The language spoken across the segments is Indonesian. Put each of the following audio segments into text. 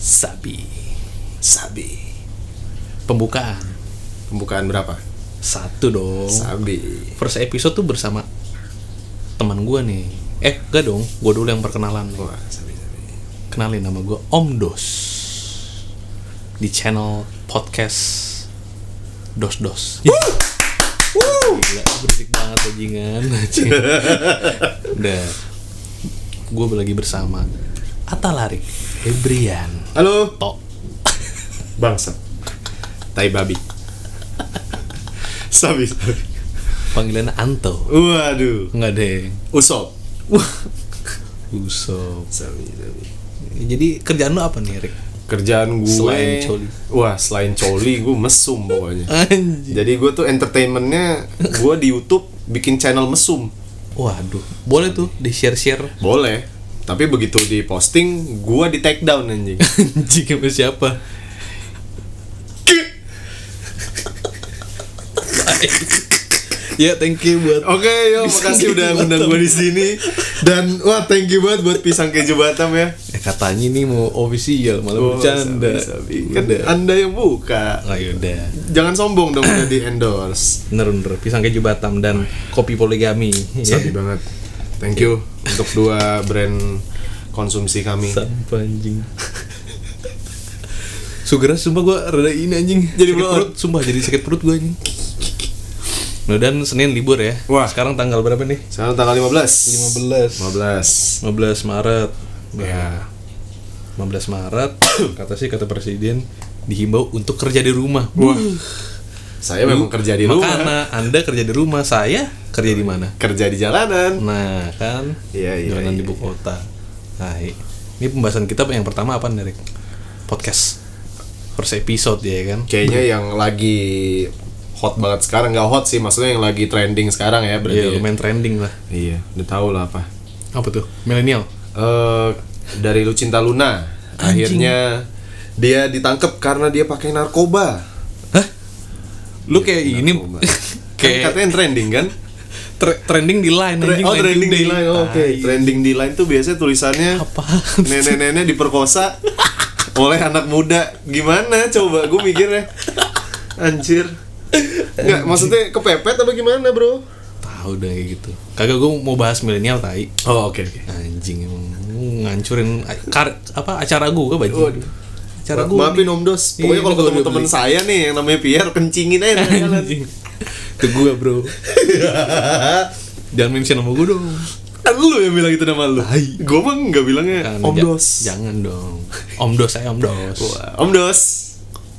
Sabi. Sabi. Pembukaan. Pembukaan berapa? Satu dong. Sabi. First episode tuh bersama teman gua nih. Eh, enggak dong. Gua dulu yang perkenalan. Wah, sabi sabi. Kenalin nama gua Om Dos. Di channel podcast Dos Dos. Gila, berisik banget bajingan. Udah. Gue lagi bersama Atalarik Febrian. Halo. Tok. Bangsa. Tai babi. sabi sabi. Panggilannya Anto. Waduh. Enggak deh. Usop. Usop. Sabi sabi. Jadi kerjaan lu apa nih, Rick? Kerjaan gue Selain coli. Wah selain coli gue mesum pokoknya Anjir. Jadi gue tuh entertainmentnya Gue di Youtube bikin channel mesum Waduh, boleh tuh di share-share. Boleh Tapi begitu di posting Gue di take down anjing Anjing sama siapa? ya, thank you buat Oke yo Pisang makasih udah ngundang gue di sini Dan wah thank you banget buat pisang keju Batam ya Ya katanya nih mau official malah Oh, bercanda. sabi, sabi. Kan Udah. anda yang buka Oh, yaudah. Jangan sombong dong udah di endorse Bener bener pisang keju Batam dan kopi poligami. Ya. Sabi banget Thank you untuk dua brand konsumsi kami Sampah anjing. Sugera sumpah gua rada ini anjing. Jadi sakit perut, sumpah jadi sakit perut gua anjing. Nah, dan Senin libur ya. Wah. Sekarang tanggal berapa nih? Sekarang tanggal 15 15. 15 15 Maret. Ya 15 Maret kata sih kata presiden dihimbau untuk kerja di rumah. Wah Saya memang kerja di rumah Makanya Anda kerja di rumah, saya kerja di mana? Kerja di jalanan Nah, kan. Iya, iya, Jalanan di iya, ibu kota. Nah, ini pembahasan kita yang pertama apa nih, Rick? Podcast. First episode ya kan? Kayaknya yang lagi hot banget sekarang nggak hot sih maksudnya yang lagi trending sekarang ya berarti Iya, ya. lumayan trending lah. Iya udah tahu lah apa Apa tuh? Milenial. eh dari Lucinta Luna Anjing. akhirnya dia ditangkap karena dia pakai narkoba? Lu kayak ini Narkoba. kan kayak katanya trending kan tre- trending di line Tre- anjing oh trending di line oh, oke Tai. trending di line tuh biasanya tulisannya Apa? nenek-nenek diperkosa oleh anak muda gimana coba gue mikirnya anjir nggak maksudnya kepepet apa gimana bro Tahu deh kayak gitu. Kagak gue mau bahas milenial tai. oh oke oke Anjing emang ngancurin kar apa acara gua bajing. Waduh. Acara Ma- gua. maafin nih. om dos Iya, pokoknya kalau ketemu temen saya nih yang namanya Pierre kencingin aja. Itu gua, Bro. Jangan mention nama gua dong. kan lu yang bilang itu nama lu gue mah nggak bilangnya Jangan, om dos Jangan dong. Om Dos saya Om Dos. Wah, om dos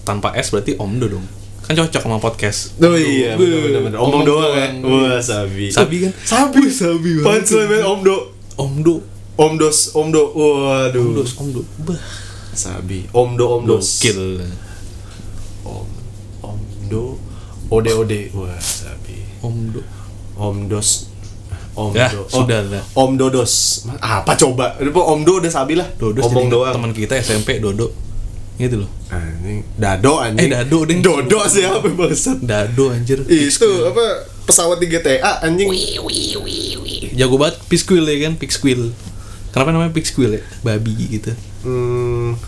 Tanpa S berarti Om Do dong. Kan cocok sama podcast. Oh iya, bener-bener Omong doang ya Wah, sabi Sabi kan? Sabi Sabi banget. Om Do Om Do. Om dos, Om Do Waduh Om Dos, Om Do. Bah. Sabi Om Do, Om dos Gokil. Om Om Do Ode Ode Wah, sabi Om Do. Om dos Om Ya, Do sudah lah. Om Dodos Apa coba? Om Do udah sabi lah Dodo Omong jadi doang teman kita SMP Dodo. Gitu loh. Ah, ini Dado anjing Eh, Dado, ding. Dodo siapa bangsat Dado anjir. Itu apa pesawat di GTA anjing Jago banget Pixquill ya kan, Pixquill. Kenapa namanya Pixquill ya? Babi gitu. Hmm,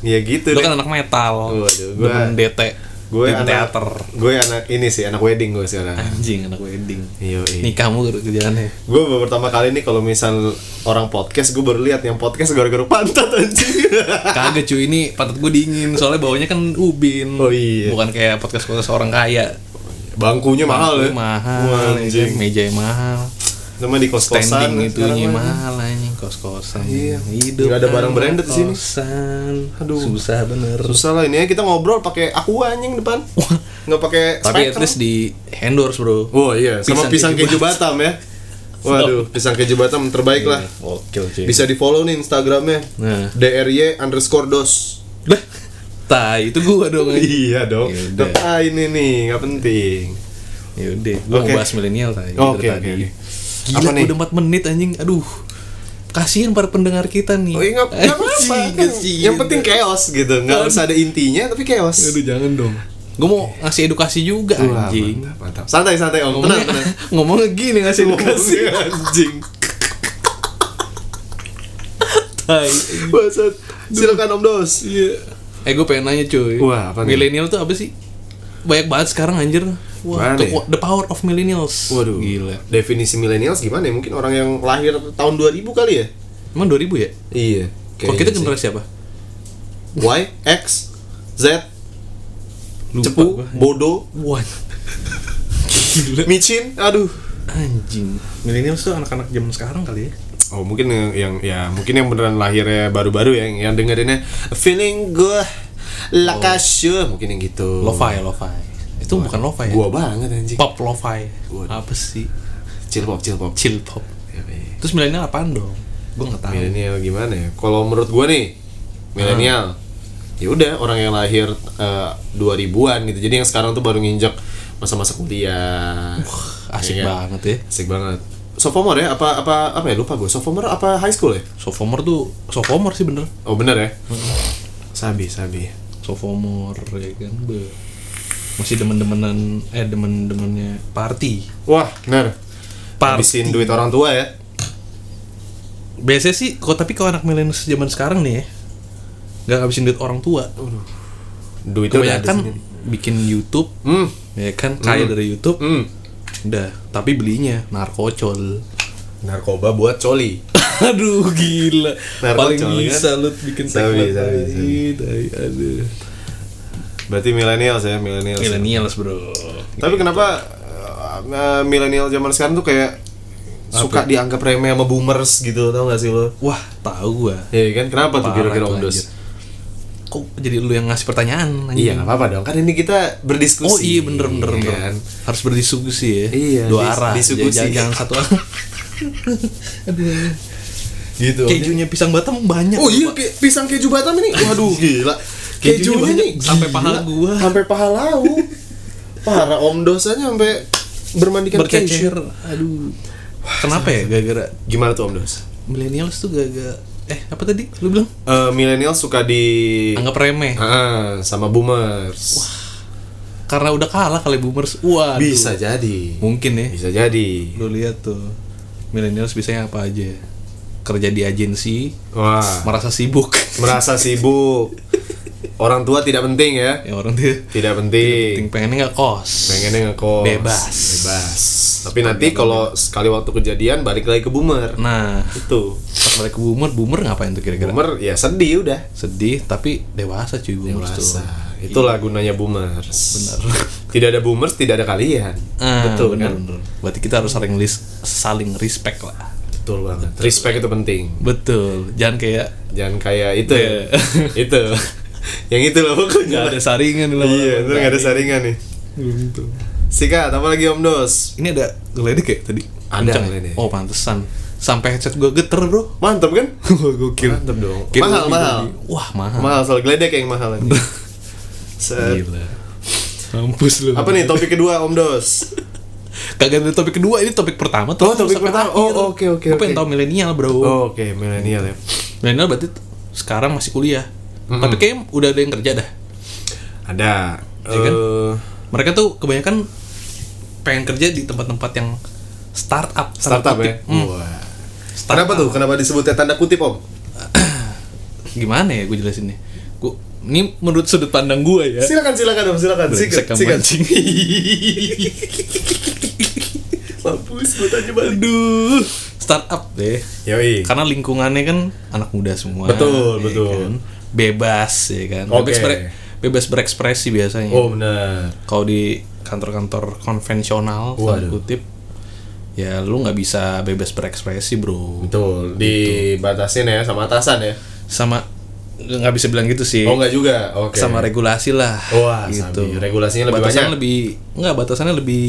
ya gitu Lo deh. kan anak metal. Waduh, gua- Demen DT. gue anak teater. gue anak ini sih anak wedding gue sekarang Anjing anak wedding. iya Nih kamu kerjaannya. gue baru pertama kali nih kalau misal orang podcast gue baru lihat yang podcast gara-gara pantat anjing Kagak cuy ini pantat gue dingin soalnya bawahnya kan ubin. Oh, iya. Bukan kayak podcast podcast orang kaya. bangkunya mahal ya Mahal. Wah, ya kan? anjing Meja mahal. sama di kos kosan Standing itunya mahal anjing kos-kosan. Iya. Hidup Nggak ada barang branded di sini. kosan. Aduh. Susah bener. susah lah ini ya kita ngobrol pakai aku anjing depan nggak pakai Tapi at least di endorse bro. oh iya sama Pisang pisang, keju keju Batam ya waduh pisang keju Batam terbaik lah Oke cuy. bisa di follow nih instagramnya Nah. dry underscore dos Lah, tai itu gua dong. iya dong Yaudah. Tetap ini nih nggak penting Ya udah, gua Oke. mau bahas milenial tadi. Oke, oke, oke. Gila, Apa nih? udah 4 menit anjing. Aduh. Kasihan para pendengar kita nih. Oh iya nggak nggak apa-apa kan. Yang penting chaos gitu Nggak harus ada intinya tapi chaos Aduh, jangan dong. Gue mau ngasih edukasi juga Wah, anjing. mantap, mantap. Santai santai om, tenang Ngomongnya, tenang. ngomongnya gini ngasih edukasi. Anjing. Tai. Bangsat. Silakan Om Dos. Iya. Eh gue pengen nanya cuy. Wah, apa? Milenial tuh apa sih? Banyak banget sekarang anjir. Wah, the, ya? the power of millennials. Waduh. Gila. Definisi millennials gimana ya? Mungkin orang yang lahir tahun 2000 kali ya? Emang 2000 ya? Iya. Kalau kita generasi apa? Y, X, Z, Lupa cepu, gua. bodoh, Wah. Gila. micin, aduh. Anjing. Millennials tuh anak-anak zaman sekarang kali ya. Oh mungkin yang, yang ya mungkin yang beneran lahirnya baru-baru ya yang, yang dengerinnya feeling good like a shoe mungkin yang gitu. Lo-fi, lo-fi. Itu bukan lo-fi ya? Gua banget anjing. Pop lo-fi. Apa sih? Chill pop, chill pop. Chill pop. Ya, be. Terus milenial apaan dong? Gue nggak tahu. Milenial gimana ya? Kalau menurut gua nih milenial ya udah orang yang lahir eh, 2000-an gitu. Jadi yang sekarang tuh baru nginjek masa-masa kuliah. Asik Iya kan? banget ya. Asik banget. Sophomore ya? Apa apa apa ya? Lupa gue. Sophomore apa high school ya? Sophomore tuh sophomore sih bener. Oh bener ya? Sabi, sabi. Sophomore ya kan. Be. Masih demen-demenan eh demen-demennya party. Wah, bener. Party. Habisin duit orang tua ya. Biasanya sih kok tapi kalau anak milenial zaman sekarang nih ya nggak ngabisin duit orang tua. Ada Kebanyakan sendiri. bikin YouTube Hmm. ya kan kaya Hmm. dari YouTube Hmm. udah tapi belinya narkocol Narkoba buat coli. aduh gila Narkocol, paling kan? bisa lu bikin Sabi, sabi, sabi. aduh Berarti millennials ya, millennials. ya. millennials bro Tapi kenapa uh, milenial zaman sekarang tuh kayak suka dianggap remeh sama boomers gitu, tau gak sih lo? wah tahu gua Iya kan? Kenapa tuh Parah kira-kira itu, Om Dos? kok jadi lu yang ngasih pertanyaan anjing? Iya nggak apa-apa dong, kan ini kita berdiskusi. Oh iya bener bener, ya bener. kan? harus berdiskusi ya Iya, dua dis- arah diskusi. jangan, jangan satu arah Aduh. Gitu. kejunya pisang batam banyak Oh iya, kayak pisang keju Batam ini. Waduh, gila. Kejunya Kejunya banyak, nih sampai paha gua. Sampai paha lau. Parah Om Dosanya sampai bermandikan bercecer keju. aduh kenapa ya gara-gara Gimana tuh Om Dos? millennials tuh gara-gara eh apa tadi lu bilang Eh milenial suka di anggap remeh Ah, sama boomers. karena udah kalah kali boomers wah Bisa jadi. mungkin ya Bisa jadi. lu lihat tuh millennials bisanya apa aja kerja di agensi Wah, merasa sibuk merasa sibuk. Orang tua tidak penting ya. ya orang dia Tidak penting. penting pengennya nggak kos Pengennya ngekos. Bebas. Bebas. Tapi nanti kalau sekali waktu kejadian balik lagi ke boomer. nah Itu. balik ke boomer boomer ngapain tuh kira-kira Boomer ya sedih udah. sedih tapi dewasa cuy boomers Dewasa. tuh Itulah gunanya boomers. Benar. Tidak ada boomers, tidak ada kalian. Ah, Betul bener, kan? bener. Berarti kita harus saling lis- saling respect lah. Betul banget. Respect itu penting. Betul. Jangan kayak Jangan kayak itu. Iya. itu. Yang itu loh pokoknya. ada saringan lah. Iya, itu nggak ada saringan nih. Gitu. Sikat, apa lagi Om Dos? Ini ada geledek ya tadi? Ada geledek. Oh pantesan. Sampai headset gue geter bro. Mantap kan? Gokil. Mantap dong. Kayak Mahal, mahal. Wah mahal. Mahal soal geledek yang mahal ini. Gila. Mampus lu. Apa nih topik kedua Om Dos? Kagak ada topik kedua, ini topik pertama tuh. Oh, topik pertama. akhir. Oh, oke, oke, Gue pengen tau milenial bro. Oh, Oke, milenial ya. Milenial berarti sekarang masih kuliah. Mhm. Tapi kayaknya udah ada yang kerja dah. Ada. Iya kan? eh, mereka tuh kebanyakan pengen kerja di tempat-tempat yang startup startup ya. Hmm, Wah. startup. Kenapa tuh? Kenapa disebutnya tanda kutip Om? gimana ya gue jelasin nih gue ini menurut sudut pandang gue ya Silakan, silakan Om, silakan. Sikat, sikat. Mampus, gue tanya balik. aduh startup deh Yoi. karena lingkungannya kan anak muda semua Betul, ya betul. kan? Bebas ya kan Oke. bebas, ber- bebas berekspresi biasanya Oh, benar. kalau di kantor-kantor konvensional tanda Waduh. kutip ya lu nggak bisa bebas berekspresi bro Betul, dibatasin ya sama atasan ya. sama nggak bisa bilang gitu sih Oh, enggak juga. Oke. sama regulasi lah Wah, gitu sabi. Regulasinya lebih batasannya banyak. lebih nggak batasannya lebih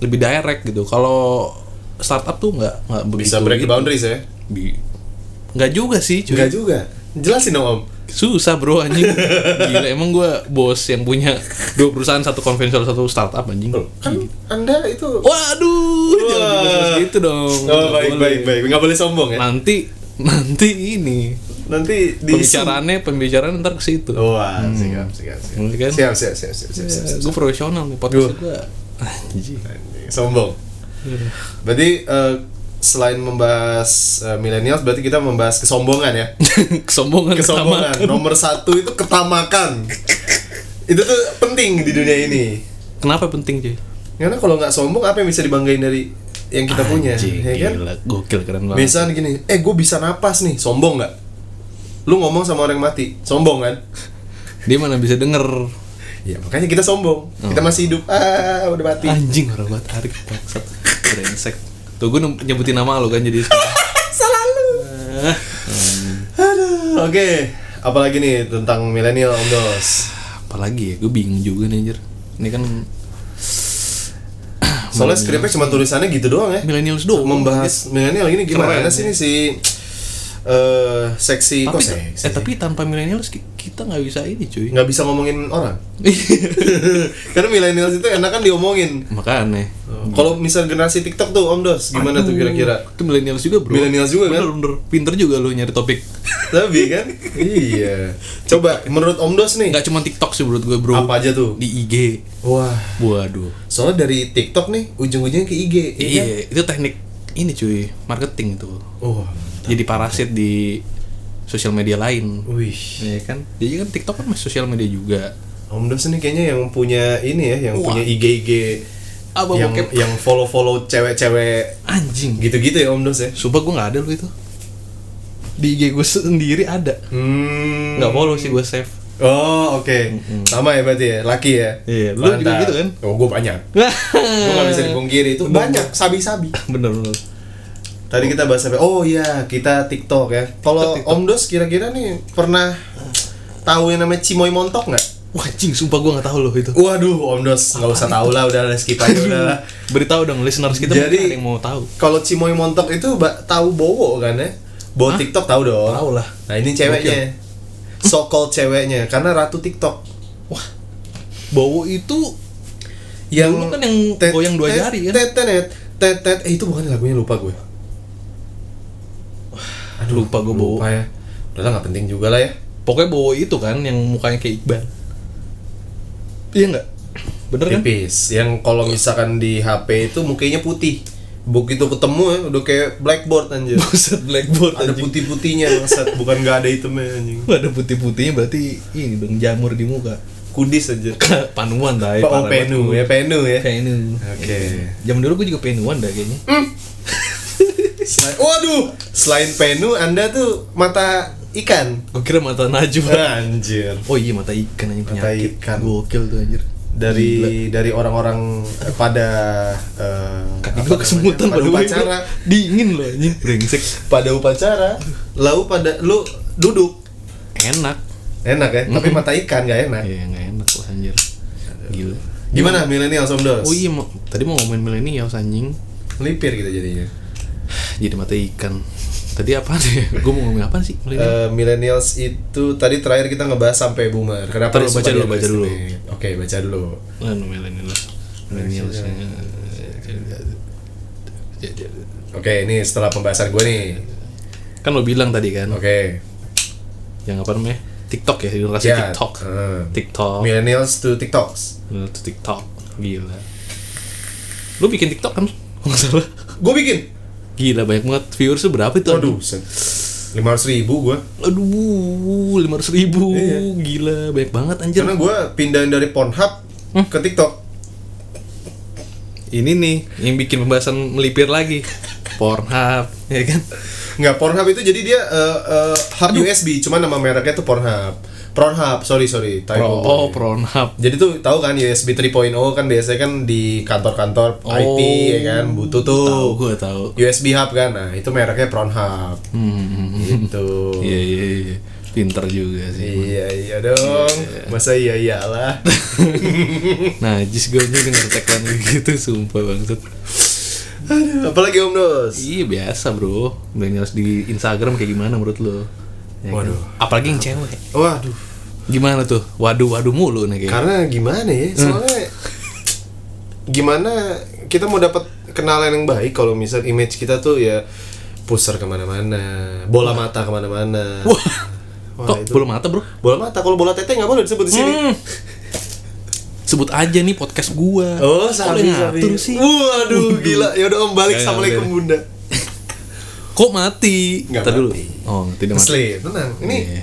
lebih direct gitu kalau startup tuh nggak nggak Bisa break gitu. boundaries ya. Bi- nggak juga sih cuy Enggak juga. Jelasin dong, Om. susah bro anjing gila emang gue bos yang punya dua perusahaan satu konvensional satu startup anjing Kan Anda itu waduh jangan Wah. dibahas gitu dong Oh, baik, boleh. baik, baik. Enggak boleh sombong ya. nanti nanti ini Nanti di pembicaraannya pembicaraan ntar ke situ Wah, siap, siap, siap. Iya kan? Siap, siap, siap, siap, siap, siap, siap. gue profesional nih podcast gue anjing Sombong. Berarti eh, selain membahas uh, millennials berarti kita membahas kesombongan ya. Kesombongan Kesombongan ketamakan. nomor satu itu ketamakan. itu tuh penting di dunia ini. Kenapa penting cuy? Karena kalau nggak sombong apa yang bisa dibanggain dari yang kita punya, Anjing, ya kan? gila, gokil keren banget. Misal gini, eh gue bisa napas nih, sombong nggak? Lu ngomong sama orang mati, sombong kan? Dia mana bisa denger Ya makanya kita sombong, kita masih hidup, ah udah mati. anjing orang banget tarik bangsat brengsek tuh gue nyebutin nama lo kan jadi Salah lu. Ah, Aduh, oke. Apalagi nih tentang milenial Om Dos. apalagi ya gue bingung juga nih anjir ini kan Soalnya skripnya cuma tulisannya gitu doang ya. millennials doang Membahas milenial ini gimana Keren, sih ini si eh seksi tapi kok seksi? eh tapi tanpa millennials ki- kita nggak bisa ini cuy nggak bisa ngomongin orang. Karena milenial itu enakan diomongin. makanya Kalau misal generasi TikTok tuh Om Dos, gimana tuh Aduh, kira-kira? itu millennials juga bro Millennials juga kan? bener, bener pinter juga lo nyari topik Tapi kan? iya. Coba menurut Om Dos nih, nggak cuma TikTok sih menurut gue bro apa aja tuh? di IG Wah, waduh soalnya dari TikTok nih ujung-ujungnya ke IG. ya kan? iya itu teknik ini cuy marketing itu Oh, jadi parasit di sosial media lain wih. Iya kan? Jadi kan TikTok kan masih sosial media juga. Om Dos nih kayaknya yang punya ini ya, yang Wah. punya IG-IG Apa yang bokep? yang follow-follow cewek-cewek Anjing. gitu-gitu ya Om Dos ya. Sumpah gue nggak ada lo itu. Di IG gue sendiri ada. Hmm. Nggak follow sih gue save. Oh, oke. Sama ya berarti ya, laki ya. Iya, lu juga gitu kan? Oh, gue banyak. Gue gak bisa dipungkiri itu banyak sabi-sabi. bener bener. Tadi kita bahas apa? Oh iya, kita TikTok ya. Kalau. Om Dos kira-kira nih pernah tahu yang namanya Cimoy Montok nggak? Wah anjing, sumpah gue nggak tahu loh itu. Waduh, Om Dos nggak usah tahu lah, udah skip aja udah lah. Beritahu dong listeners kita Jadi- ada yang mau tahu. Kalau Cimoy Montok itu tahu Bowo kan ya? Bowo Hah? TikTok tahu dong. Tahu lah. Nah ini ceweknya, so called ceweknya, karena ratu TikTok. Wah, Bowo itu Yang Dulu kan yang goyang dua jari kan? Tet tet tet tet, eh itu bukan lagunya lupa gue. Aduh, lupa gue Bowo. Lupa ya. Udah lah nggak penting juga lah ya. Pokoknya Bowo itu kan yang mukanya kayak Iqbal. Iya nggak? Bener kan? Tipis. Yang kalau misalkan di HP itu mukanya putih. Begitu ketemu ya udah kayak blackboard anjir. Buset blackboard ada putih-putihnya bangsat, bukan nggak ada hitamnya anjing. Ada putih-putihnya berarti ini dong jamur di muka. Kudis aja. Panuan dah Oh, penu ya, penu ya. Penu. Oke. Zaman dulu gue juga penuan dah kayaknya. Selain, waduh, selain penu Anda tuh mata ikan. Gue kira mata najwa. Anjir. Oh iya mata ikan aja Mata penyakit. ikan. Gokil tuh anjir. Dari dari orang-orang pada Kaki apa kesemutan pada upacara. Dingin loh anjing. Brengsek. pada upacara, lalu pada lu duduk Enak. enak ya, tapi mata ikan nggak enak. Iya nggak enak lah anjir. Gila. Gimana milenial Somdos? Oh iya, tadi mau ngomongin milenial anjing. Melipir kita jadinya. Jadi mata ikan. Tadi apa nih? gue mau ngomongin apa sih? milenial? Eh, millennials itu tadi terakhir kita ngebahas sampai boomer. Kenapa Terus baca dulu, baca dulu. Oke, baca dulu. Anu milenial. Milenial. Oke, ini setelah pembahasan gue nih. Kan lo bilang tadi kan, Oke. yang apa namanya? TikTok ya, generasi Ya, TikTok. eh. TikTok. Millennials to TikToks. Lu tuh TikTok. Gila. Lu bikin TikTok kan? Nggak salah. Gue bikin. Gila banyak banget viewers tuh berapa itu? Waduh, lima ratus ribu gue. Aduh, lima ratus ribu. Iya. Gila, banyak banget anjir. Karena gue pindahin dari Pornhub Hmm. ke TikTok. Ini nih yang bikin pembahasan melipir lagi. Pornhub, ya kan? Nggak Pornhub itu jadi dia eh, eh, hub USB, cuma nama mereknya tuh Pornhub. Pornhub, sorry sorry, typo. Pro, oh, Pornhub. Jadi tuh tahu kan USB 3.0 kan biasanya kan di kantor-kantor IT ya kan butuh tuh Oh, Tahu gua tahu. USB hub kan. Nah, itu mereknya Pornhub. Hmm. Gitu. Iya, iya, iya. Pinter juga sih. Iya iya dong. Masa iya iyalah. Nah, jis gue denger tagline gitu, sumpah banget. Aduh, apalagi Om Dos? Iya biasa bro, millennials di Instagram kayak gimana menurut lo? Ya kan? Waduh. Apalagi yang cewek. Waduh. Gimana tuh? Waduh, waduh mulu nih kayak. Karena gimana ya? Soalnya gimana kita mau dapat kenalan yang baik kalau misal image kita tuh ya pusar ke mana-mana, bola mata ke mana-mana. Wah, Wah, kok itu- belum mata bro? Bola mata kalau bola tete nggak boleh disebut di sini. Hmm. Sebut aja nih podcast gua. Oh, sabi sabi. sih. Waduh, gila. Ya udah Om balik. Jangan, Assalamualaikum jangan. Bunda. Kok mati? Nggak Ntar dulu. mati. Oh, tidak mati. Asli, tenang. Ini Iya.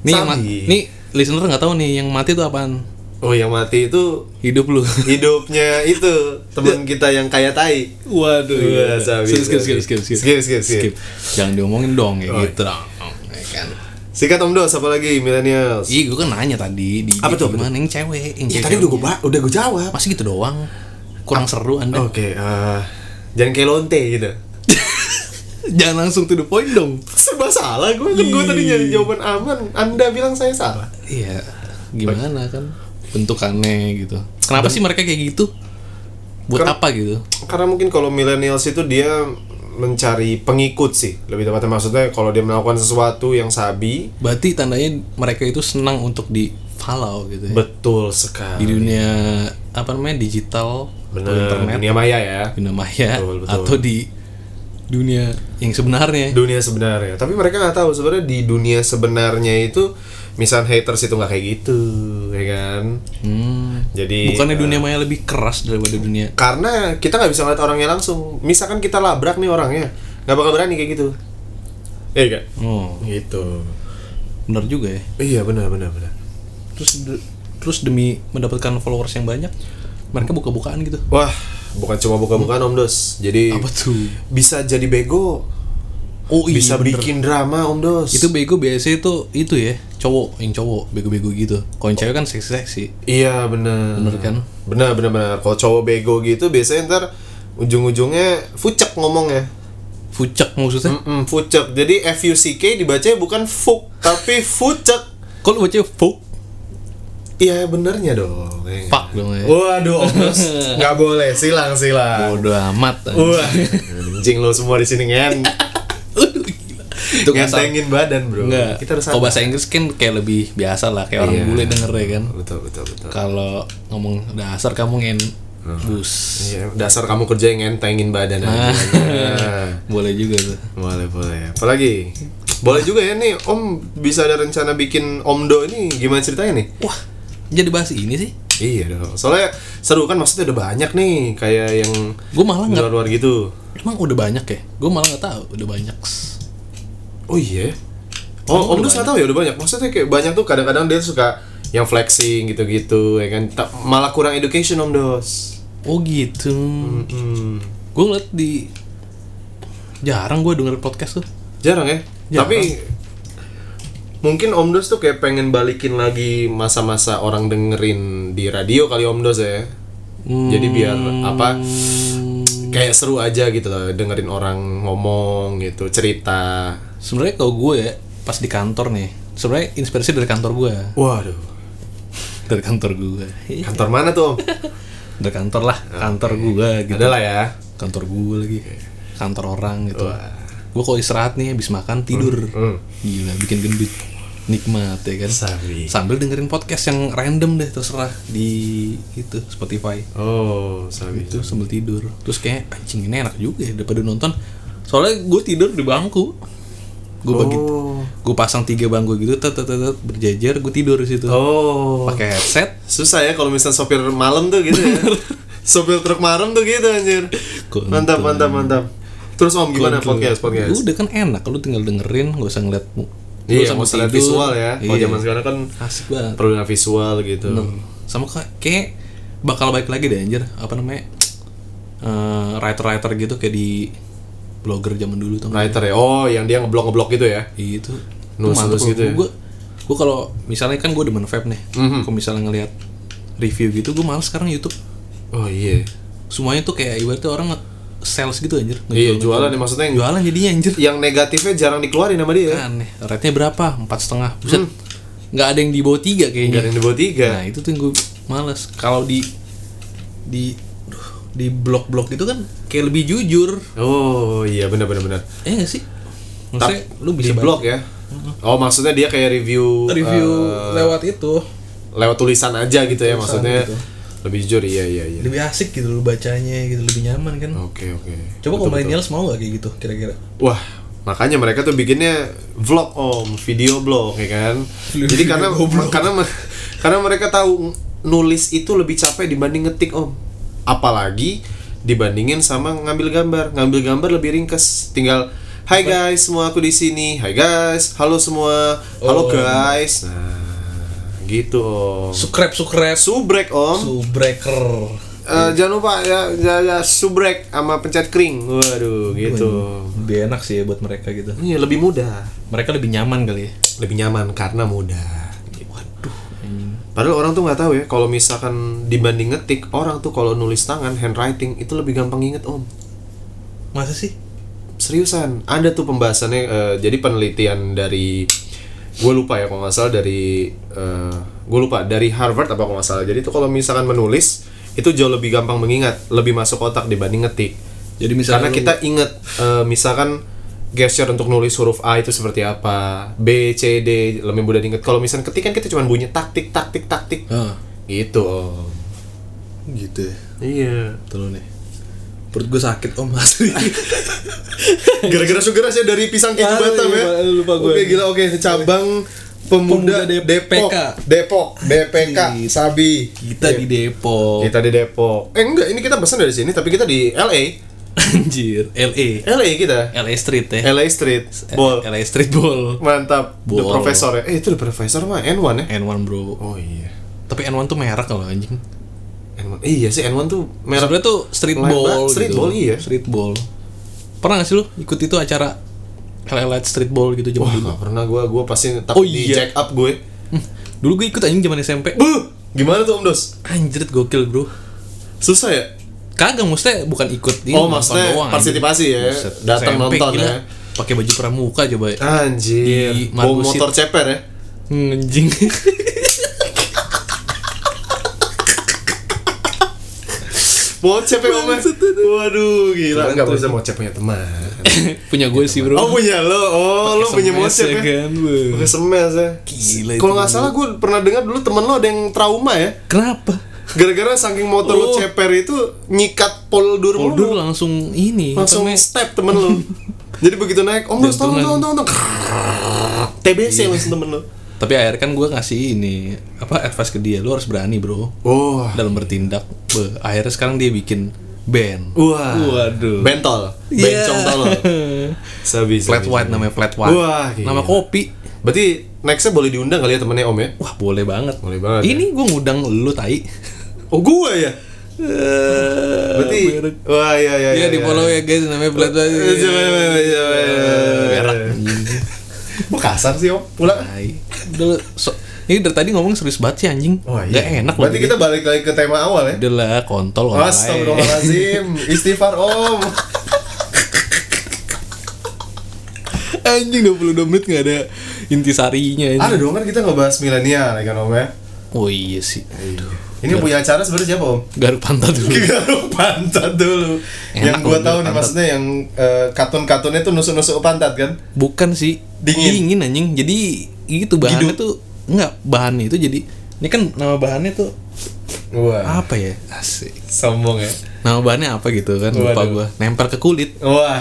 Nih yang ma- nih listener nggak tahu nih yang mati itu apaan? oh yang mati itu Hidup lu. hidupnya itu teman kita yang kaya tai. Waduh. Wah, sabi, skip, skip, skip, skip, skip, Skip, skip, skip. Jangan diomongin dong kayak Oh, gitu dong. Ya kan. Sikat Om Dos, apa lagi millennials? Iya, gue kan nanya tadi di Apa tuh, gimana yang cewek, yang cewek. tadi udah gue udah gue jawab. Masih gitu doang. Kurang seru Anda. Oke, eh, jangan kayak lonte gitu. Jangan langsung to the point dong. Serba salah gue kan gue tadi nyari jawaban aman. Anda bilang saya salah. Iya, gimana kan bentukannya gitu. Kenapa sih mereka kayak gitu? Buat Karena- apa gitu? Karena mungkin kalau millennials itu dia mencari pengikut sih. Lebih tepatnya maksudnya kalau dia melakukan sesuatu yang sabi, Berarti tandanya mereka itu senang untuk di follow gitu ya. betul Di sekali. dunia apa namanya digital, atau Bener, internet, dunia maya ya. dunia maya, Betul, betul. atau di dunia yang sebenarnya. Dunia sebenarnya. Tapi mereka nggak tahu sebenarnya di dunia sebenarnya itu misal haters itu nggak kayak gitu, ya kan? Hmm. Jadi Bukannya eh, dunia maya lebih keras daripada dunia karena kita nggak bisa ngeliat orangnya langsung. Misalkan kita labrak nih orangnya, nggak bakal berani kayak gitu. Iya kan? Oh, Gitu. benar juga ya. Iya benar benar benar. Terus de- terus demi mendapatkan followers yang banyak, mereka buka-bukaan gitu. Wah, bukan cuma buka-bukaan Om Dos. Jadi Apa tuh? bisa jadi bego, Oh iya, bisa bener. bikin drama Om Dos. Itu bego biasanya itu itu ya, cowok yang cowok bego-bego gitu. Kalau yang cewek kan seksi-seksi. Iya benar. Bener kan? Benar benar benar. Kalau cowok bego gitu biasanya ntar ujung-ujungnya fucek ngomongnya. Fucek maksudnya. Mm fucek. Jadi F U C K dibacanya bukan fuk tapi fucek. Lu baca fuck? Iya benernya dong. Fuck dong ya. Waduh, nggak boleh silang silang. Bodoh amat. Wah, anjing lo semua di sini ngen. Itu kasar. Ngentengin badan bro. Enggak. Kita harus Kalau bahasa Inggris kan kayak lebih biasa lah, kayak orang Iya. bule denger ya kan. Betul betul betul. Kalau ngomong dasar kamu ngen bus. Iya, dasar kamu kerja yang ngentengin badan aja. Ah. Nah, Boleh juga tuh. boleh boleh. Apalagi? Boleh juga ya nih, Om bisa ada rencana bikin Omdo ini gimana ceritanya nih? Wah, jadi bahas ini sih. Iya dong. Soalnya seru kan maksudnya udah banyak nih kayak yang Gue malah nggak luar-luar gitu. Emang udah banyak ya? Gue malah nggak tahu udah banyak. Oh iya. Oh, Om udah Dos nggak tahu ya udah banyak. Maksudnya kayak banyak tuh kadang-kadang dia suka yang flexing gitu-gitu ya kan. Ta- Malah kurang education Om Dos. Oh gitu. Hmm. Gue ngeliat di jarang gue denger podcast tuh. Jarang ya. Jarang. Tapi mungkin Om Dos tuh kayak pengen balikin lagi masa-masa orang dengerin di radio kali Om Dos ya. Jadi biar apa kayak seru aja gitu loh dengerin orang ngomong gitu, cerita. Sebenarnya kalau gue ya pas di kantor nih, sebenarnya inspirasi dari kantor gue, Waduh. dari kantor gue, Kantor mana tuh Om? dari kantor lah, kantor gue gitu. Ada lah ya. Kantor gue lagi, kantor orang gitu. Gue kalau istirahat nih habis makan tidur, Hmm. gila bikin gendut, nikmat ya kan. Sabi. Sambil dengerin podcast yang random deh terserah di itu Spotify. Oh, sabi. itu sambil tidur terus kayak anjing ini enak juga ya daripada nonton soalnya gue tidur di bangku gue bagi Oh. gue pasang tiga bangku gitu tet tet tet, berjajar gue tidur di situ Oh. pakai headset Susah ya kalau misalnya sopir malam tuh gitu ya. sopir truk malam tuh gitu anjir. Kontol. Mantap, mantap, mantap. Terus Om gimana podcast podcast? udah kan enak lu tinggal dengerin gak usah ngeliat mu Iya, mau lihat tidur. visual ya. Kalau Iya. zaman sekarang kan asik banget perlu visual gitu. Bener. sama kayak kayak bakal baik lagi deh anjir apa namanya Eh, writer-writer gitu kayak di blogger zaman dulu tuh Writer ya. Oh, yang dia ngeblok ngeblok gitu ya. itu Nulis-nulis gitu ya? gue gue kalau misalnya kan gue demen vape nih Mhm. kalau misalnya ngelihat review gitu gue males sekarang YouTube Oh iya. semuanya tuh kayak ibaratnya orang sales gitu anjir. Iya, jualan. ya maksudnya yang, jualan jadinya anjir. yang negatifnya jarang dikeluarin sama dia. aneh. Rate-nya berapa? Empat setengah. Buset. Nggak ada yang di bawah tiga Gak kayaknya ada yang di bawah tiga. nah itu tuh yang gue males. Kalau di di di blog-blog itu kan kayak lebih jujur. Oh iya benar benar benar. eh gak sih? Maksudnya lu bisa di blog ya. Oh maksudnya dia kayak review review eh, lewat itu. lewat tulisan aja gitu ya Tulisan maksudnya. gitu. Lebih jujur iya iya iya. lebih asik gitu lu bacanya gitu lebih nyaman kan Oke oke. Coba kalau millennials mau gak kayak gitu kira-kira? Wah, makanya mereka tuh bikinnya vlog om, video blog ya kan. Jadi karena karena karena mereka tahu nulis itu lebih capek dibanding ngetik om. Apalagi dibandingin sama ngambil gambar. Ngambil gambar lebih ringkes, tinggal Hai guys, semua aku di sini. Hai guys, halo semua. Halo Oh. guys. Nah, gitu om. Sukrep sukrep Subrek om. Subreaker Eh, jangan lupa ya, ya, ya subrek sama pencet kring. Waduh, gitu. Lebih enak sih ya buat mereka gitu Iya, lebih mudah. Mereka lebih nyaman kali ya Lebih nyaman karena mudah. Waduh. Padahal orang tuh nggak tahu ya, kalau misalkan dibanding ngetik, orang tuh kalau nulis tangan handwriting itu lebih gampang inget om. Masa sih? Seriusan, ada tuh pembahasannya. eh, jadi penelitian dari gue lupa ya kalau nggak salah dari gue lupa dari Harvard apa kalau nggak salah. Jadi tuh kalau misalkan menulis itu jauh lebih gampang mengingat, lebih masuk otak dibanding ngetik. Jadi misalnya Karena kita inget eh, misalkan gesture untuk nulis huruf A itu seperti apa, B, C, D lebih mudah diinget. Kalau misalkan ketik kan kita cuma bunyi taktik taktik taktik Ah, gitu gitu ya Iya. Betul nih Perut gue sakit om asli Gara-gara sugar ya dari pisang keju Aduh, Batam ya. lupa- lupa gue. Oke gila oke cabang pemuda, Pemuda Dep- Depok. Depok, Gitu. Sabi. Kita Iya. di Depok Kita di Depok. Eh enggak, ini kita pesan dari sini tapi kita di LA. Anjir LA LA kita. LA Street ya LA Street Ball. LA Street Ball Mantap. The Ball. Professor ya. Eh itu The Professor mah N1 ya. N1 bro Oh iya. Tapi N1 tuh merek kalau anjing N1. Iya sih N1 tuh merek tuh street Lebar. ball Street gitu. ball, iya. Street ball Pernah gak sih lu ikut itu acara Highlight street ball gitu zaman Wah, dulu gak pernah gua gua pasti Oh, takut di iya. jack up gue. Hmm, Dulu gue ikut anjing zaman SMP Buh, gimana tuh Om Dos? Anjir gokil bro Susah ya? Kagak maksudnya bukan ikut ini, Oh, maksudnya doang, partisipasi ya? Datang nonton gila. ya? Pakai baju pramuka coba. Anjir, Di bawa motor ceper ya? Hmm, Anjing Mocep ya omnya Waduh gila Enggak tuh. bisa mocep punya teman Punya gue sih bro Oh punya lo Oh lo punya mocep ya kan, bu. Pakai semes ya Gila itu Kalau nggak dulu. salah gue pernah dengar dulu temen lo ada yang trauma ya Kenapa? Gara-gara saking motor lo Oh. ceper itu Nyikat poldur Poldur langsung ini Langsung namanya- step temen lo Jadi begitu naik Om tolong Jantungan. tolong tolong tolong. TBC langsung temen lo Tapi akhirnya kan gue ngasih ini Apa advice ke dia Lu harus berani bro. Oh Dalam bertindak Beh, Akhirnya sekarang dia bikin band. Wah. Waduh. Bentol. Iya. Bencong tolol Sabi Flat sabi, white sabi. namanya flat white. Wah, gila. Nama kopi. Berarti nextnya boleh diundang kali ya temennya Om ya? Wah boleh banget. Boleh banget, ya. Ini gue ngundang lu tai. Oh gue ya? Berarti Merek. Wah iya iya Iya di follow ya guys namanya flat white. Eh, Kok kasar sih om? Pulang Tai Udah so, Ini dari tadi ngomong serius banget sih anjing Wah Gak enak loh Berarti kita balik lagi ke tema awal ya? Udah lah kontol aja. Astagfirullahaladzim Istighfar om Anjing 22 menit gak ada intisarinya anjing. Ada dong kan kita ngebahas milenial ya kan om ya? Oh iya sih Ini punya acara sebenarnya siapa om? Garuk pantat dulu. Garuk pantat dulu. Enak Yang gua tahu nih maksudnya yang eh, kartun-kartunnya tuh nusuk-nusuk pantat kan? Bukan sih. Dingin. Dingin anjing. Jadi itu bahannya Hidup. tuh Enggak bahannya itu jadi Ini kan nama bahannya tuh Wah. Apa ya? Asik. Sombong ya. Nama bahannya apa gitu kan? Lupa gua. Nempel ke kulit. Wah.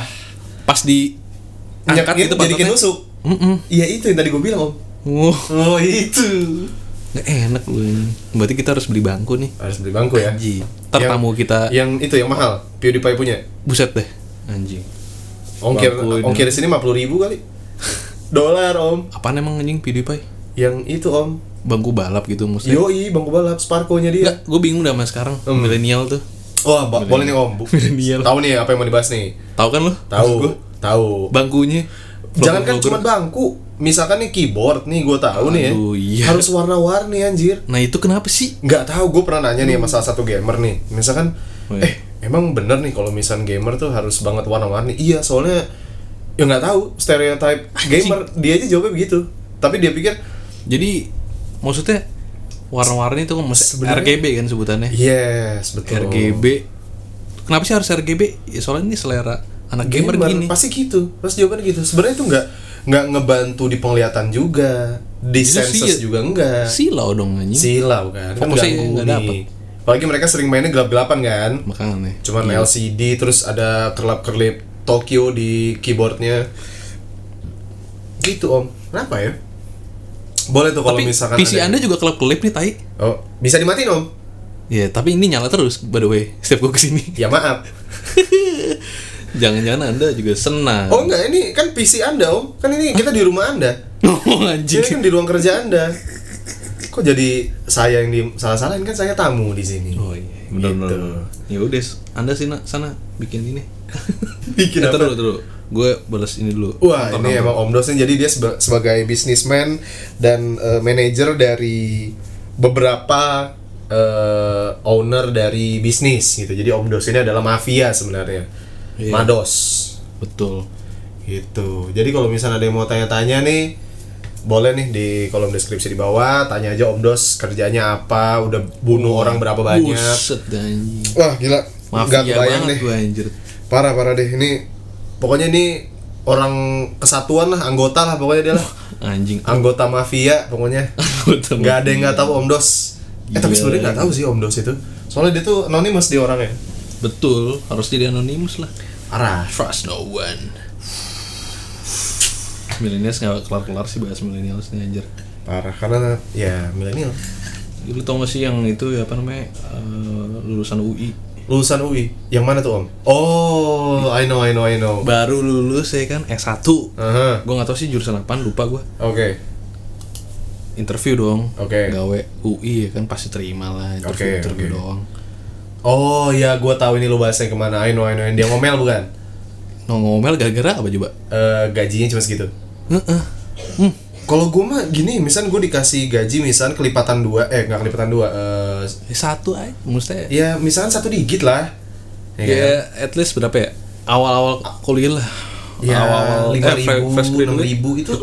Pas di Angkat gitu jadi nusuk Mm-mm. Iya itu yang tadi gue bilang om. Wah Oh itu Gak enak lu ini. Berarti kita harus beli bangku nih. Harus beli bangku ya? Anjing. Ntar Yang- tamu kita Yang itu yang mahal PewDiePie punya? Buset deh. Anjing. Ongkir Bangku ongkir di sini 50 ribu kali. Dolar om. Apaan emang anjing PewDiePie? Yang itu om. Bangku balap gitu maksudnya. Yoi bangku balap Sparko-nya dia. Enggak, gue bingung dah sama sekarang. Hmm. milenial tuh. Wah ba- boleh nih om. Milenial. Tahu nih apa yang mau dibahas nih? Tahu kan lo? Tahu Tahu. Bangkunya. Jangan kan cuma bangku Misalkan nih keyboard nih gue tahu nih ya Aduh, iya. Harus warna-warni anjir Nah itu kenapa sih? nggak tahu gue pernah nanya nih sama salah satu gamer nih misalkan Oh, iya. eh emang bener nih kalau misalkan gamer tuh harus banget warna-warni iya soalnya ya nggak tahu stereotype gamer dia aja jawabnya begitu tapi dia pikir Jadi maksudnya warna-warni itu kan RGB kan sebutannya. yes betul RGB. Kenapa sih harus RGB? Ya soalnya ini selera anak gamer, gini. pasti gitu pasti jawabannya gitu sebenarnya itu nggak nggak ngebantu di penglihatan juga di Itu senses ya- juga enggak Silau dong anjing. silau kan kan Fokusnya nggak dapet. apalagi mereka sering mainnya gelap-gelapan kan Makanya. cuman Iya. LCD terus ada kerlap-kerlip Tokyo di keyboardnya gitu om kenapa ya boleh tuh kalau misalkan PC ada- Anda juga kelap kelip nih tai. oh bisa dimatiin om Ya, tapi ini nyala terus by the way setiap gue ke sini. ya maaf Jangan-jangan anda juga senang. Oh enggak, ini kan PC Anda om Kan ini kita di rumah Anda Oh, anjing. Ini kan di ruang kerja Anda Kok jadi saya yang di salah-salahin kan saya tamu di sini Oh iya, benar benar. Gitu. benar. Ya udah, anda sih nak sana bikin ini. Bikin Eh, apa? Terus, terus. Gue balas ini dulu. Wah Nonton, ini emang Om Dos nih, jadi dia seba- sebagai businessman dan eh, manajer dari beberapa eh, owner dari bisnis gitu. Jadi Om Dos ini adalah mafia sebenarnya, Iya. Mados Betul. gitu. Jadi kalau misalnya ada yang mau tanya-tanya nih, boleh nih di kolom deskripsi di bawah, tanya aja Om Dos kerjanya apa, udah bunuh orang berapa banyak. Buset anjing. Wah gila, nggak Mafia banget deh. gue anjir. Parah parah deh ini. Pokoknya ini orang kesatuan lah, anggota lah pokoknya dia lah. Anjing. anggota mafia pokoknya Anggota nggak ada yang nggak tahu Om Dos eh tapi sebenarnya nggak tahu sih Om Dos itu soalnya dia tuh anonymous di orangnya Betul, harus jadi anonimus lah. parah Trust no one. Millennials nggak kelar-kelar sih bahas millennials nih anjir. parah karena ya milenial Lu tau gak sih yang itu ya apa namanya eh, lulusan UI lulusan UI yang mana tuh Om? Oh I know I know I know. Baru lulus ya kan S1 Aha, gue nggak tahu sih jurusan apa lupa gue oke. Interview dong. Oke. gawe UI ya kan pasti terima lah interview Oke, interview oke. doang oh ya gue tahu ini lu bahasnya ke mana. I know I know dia ngomel bukan? No ngomel gara-gara apa coba? Eh, gajinya cuma segitu. Heeh. hmm. kalau gue mah gini misal gue dikasih gaji misal kelipatan dua eh nggak kelipatan dua eh, Ya, satu aja maksudnya. Ya misalkan satu digit lah. Ya, ya, at least berapa ya? Awal-awal kuliah lah. Ya awal-awal lima eh, ribu enam ribu itu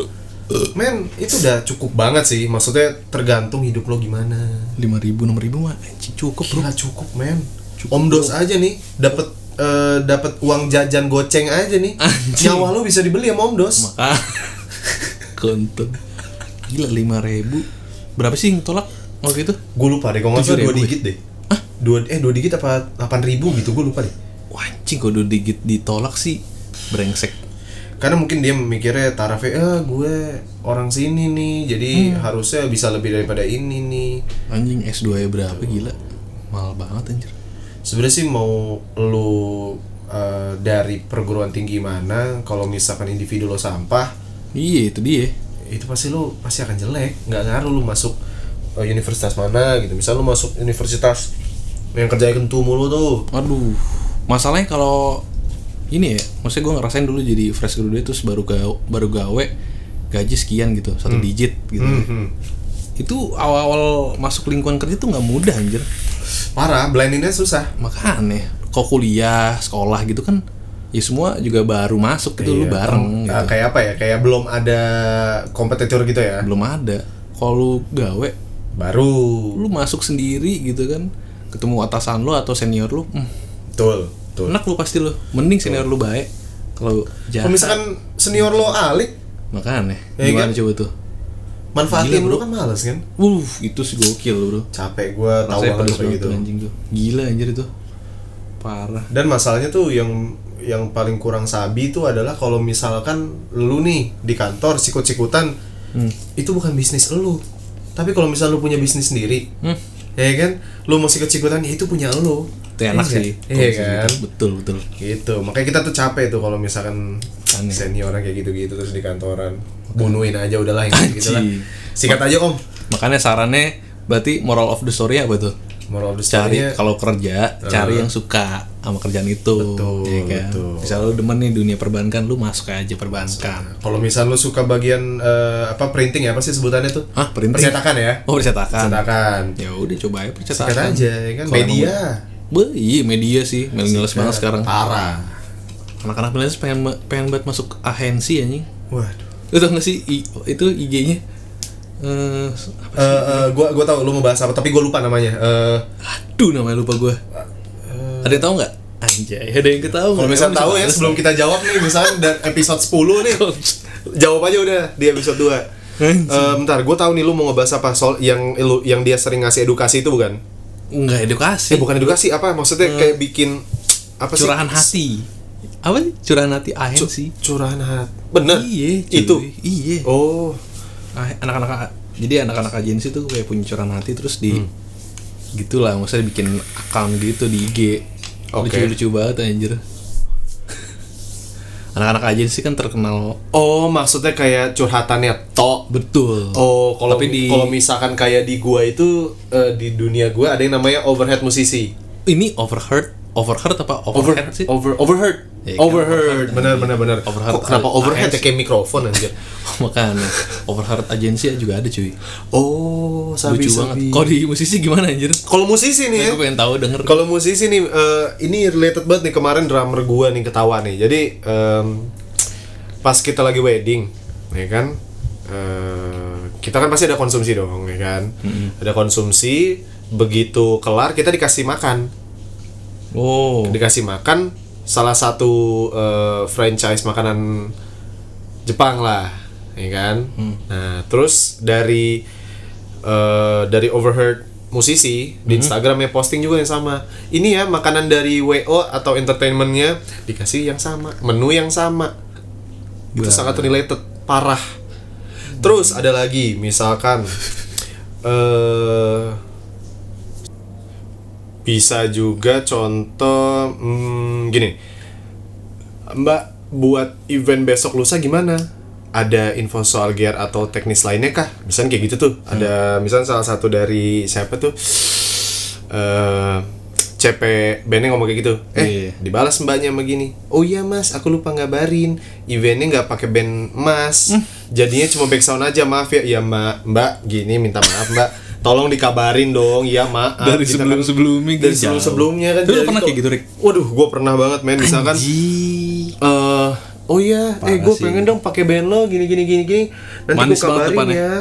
men itu udah cukup banget sih. Maksudnya tergantung hidup lo gimana. lima ribu enam ribu mah cukup bro. Gila cukup men. Cukup, om dos aja nih dapat eh, dapat uang jajan goceng aja nih. Anjing. nyawa lo bisa dibeli sama om dos. Maka konten gila lima ribu. Berapa sih yang tolak waktu itu? Gue lupa deh kalau nggak salah dua 7.000 ya? digit deh. Dua eh dua digit apa delapan ribu gitu gue lupa deh. Wah, anjing kok udah digit ditolak sih brengsek karena mungkin dia mikirnya tarafnya eh gue orang sini nih jadi Hmm. harusnya bisa lebih daripada ini nih. Anjing S2 nya berapa? Gila. Mahal banget anjir. Sebenarnya sih mau lu eh, dari perguruan tinggi mana kalau misalkan individu lo sampah iya itu dia. itu pasti lu pasti akan jelek. Nggak ngaruh lu masuk eh, universitas mana gitu. Misal lu masuk universitas yang kerjanya kentu mulu tuh. Aduh. Masalahnya kalau ini ya maksudnya gue ngerasain dulu jadi fresh graduate terus baru gawe, baru gawe gaji sekian gitu satu digit gitu. Mhm. itu awal-awal masuk lingkungan kerja tuh nggak mudah anjir. Parah blendingnya susah. Makanya kok kuliah sekolah gitu kan ya semua juga baru masuk gitu lu Iya, bareng tem- gitu. eh, kayak apa ya? Kayak belum ada kompetitor gitu ya? Belum ada. Kalau lu gawe baru. lu masuk sendiri gitu kan ketemu atasan lu atau senior lu hmm, betul betul. Enak lu pasti lu. Mending senior lu baik. Kalau kalau misalkan senior lo alik. Makanya. Ya gimana kan? coba tuh? Manfaatin Gila, lu bro. kan males kan? Uh itu sih gokil bro. Capek gua tahu banget kayak gitu. anjing tuh. Gila anjir itu. Parah. Dan masalahnya tuh yang yang paling kurang sabi itu adalah kalau misalkan lu nih di kantor sikut-sikutan Hmm. itu bukan bisnis lu. Tapi kalau misal lu punya bisnis sendiri hmm. Ya kan? Lu mau sikut-sikutan ya itu punya lu. Itu enak Iya sih nggak? iya kan? betul betul. Gitu. Makanya kita tuh capek tuh kalau misalkan Aneh. senior kayak gitu-gitu terus di kantoran. Bunuhin aja udahlah yang gitu lah sikat aja om. makanya sarannya berarti moral of the story apa tuh moral of the cari story-nya, kalau kerja cari yang suka sama kerjaan itu Betul, ya kan? betul. misal lu demen nih dunia perbankan lu masuk aja perbankan. Kalau misal lu suka bagian eh, apa printing ya apa sih sebutannya tuh? Hah, printing? percetakan ya? Oh percetakan. Percetakan. Ya udah coba aja percetakan. Sikat aja ya kan? Media. Be, iya media sih. Millennials banget sekarang. Parah. Anak-anak millennials pengen pengen banget masuk agensi anjing. Waduh. Lu tau gak sih I- itu IG-nya eh apa Eh, eh, gua gua tahu lu mau bahas apa tapi gua lupa namanya Eh, aduh namanya lupa gua ada yang tahu nggak anjay ada yang ketahu kalau misal tahu ya sebelum kita jawab nih misalnya dan episode 10 nih jawab aja udah di episode 2 Anjing. Eh, bentar, gue tahu nih lu mau ngebahas apa soal yang lu yang dia sering ngasih edukasi itu bukan? nggak edukasi Eh bukan edukasi apa? Maksudnya kayak bikin apa sih? curahan hati apa sih curahan hati agensi Curahan hati. Bener. iya. Itu. iya Oh, anak-anak jadi anak-anak agensi tuh kayak punya curahan hati terus di Hmm. gitulah maksudnya bikin account gitu di IG Oke. lucu-lucu banget anjir anak-anak agensi kan terkenal Oh, maksudnya kayak curhatannya tok. betul Oh, kalau Tapi di- kalau misalkan kayak di gua itu eh, di dunia gua ada yang namanya overhead musisi. ini overheard overheard apa Over, overhead sih over overheard. Ya, kan, overheard. Benar benar benar. Overheard Kok kenapa overhead ya kayak mikrofon anjir. makanya overheard agensi juga ada cuy Oh, sabi lucu banget kalau di musisi gimana anjir Kalau musisi nih ya. gue pengen tahu denger Kalau musisi nih eh, ini related banget nih kemarin drummer gua nih ketawa nih. Jadi em, pas kita lagi wedding, ya kan? eh, kita kan pasti ada konsumsi dong, ya kan? Ada konsumsi, begitu kelar kita dikasih makan. Oh Dikasih makan salah satu eh, franchise makanan Jepang lah, ya kan? Nah, terus dari eh, dari overheard musisi di Instagramnya posting juga yang sama. Ini ya makanan dari WO atau entertainmentnya dikasih yang sama, menu yang sama. Itu sangat related parah. Terus ada lagi misalkan eh bisa juga contoh hmm, gini. Mbak buat event besok lusa gimana? Ada info soal gear atau teknis lainnya kah? Misalnya kayak gitu tuh. Ada misalnya salah satu dari siapa tuh? eh CP bandnya ngomong kayak gitu. Eh, Iya. dibalas mbaknya sama gini. Oh iya mas, aku lupa ngabarin. Eventnya nggak pakai band mas. Hmm. Jadinya cuma backsound aja. Maaf ya, iya mbak. Mbak, gini minta maaf mbak. Tolong dikabarin dong. Iya maaf. Dari Kita sebelum-sebelumnya dari gitu, sebelum sebelumnya kan. Lu pernah kayak gitu, Rick? Waduh, gue pernah banget men. Misalkan eh oh iya, eh Parah gue sih. pengen dong pakai band lo gini gini gini gini. Nanti Manis gue banget kabarin depannya. ya.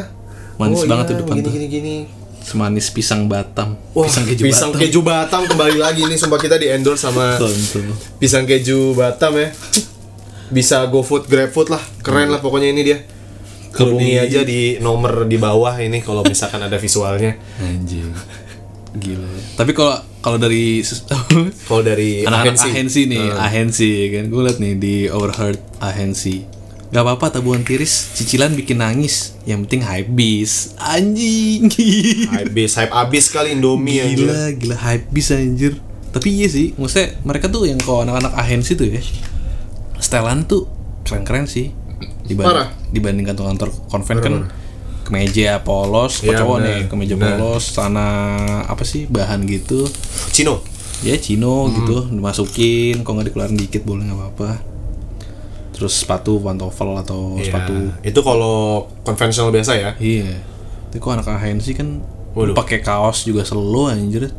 Manis oh, banget iya, tuh depan gini, tuh. Gini gini Semanis pisang Batam. Wah, pisang keju pisang Batam. keju Batam kembali lagi nih sumpah kita di endorse sama Betul, betul. pisang keju Batam ya. Bisa GoFood, GrabFood lah. Keren lah pokoknya ini dia. Di- aja di nomor di bawah ini kalau misalkan ada visualnya. Anjing. Gila. Tapi kalau kalau dari Kalau dari anak-anak agensi. ahensi nih, ahensi kan gue liat nih di overheard ahensi. Gak apa-apa tabungan tiris, cicilan bikin nangis. Yang penting hype bis. Anjing. Habis, hype abis kali Indomie gila, gila hype bis anjir. Tapi iya sih, maksudnya mereka tuh yang kalau anak-anak ahensi tuh ya. Setelan tuh keren-keren sih. Dibanding, Parah. dibanding kantor-kantor konven kan kemeja polos, Iya, cowok benar. nih kemeja Benar. polos, sana apa sih bahan gitu Cino. ya Cino Hmm. gitu dimasukin kok nggak dikeluarin dikit boleh nggak apa-apa terus sepatu pantofel atau Iya, sepatu Itu kalau konvensional biasa ya. iya tapi kok anak ahensi kan pakai kaos juga selo anjir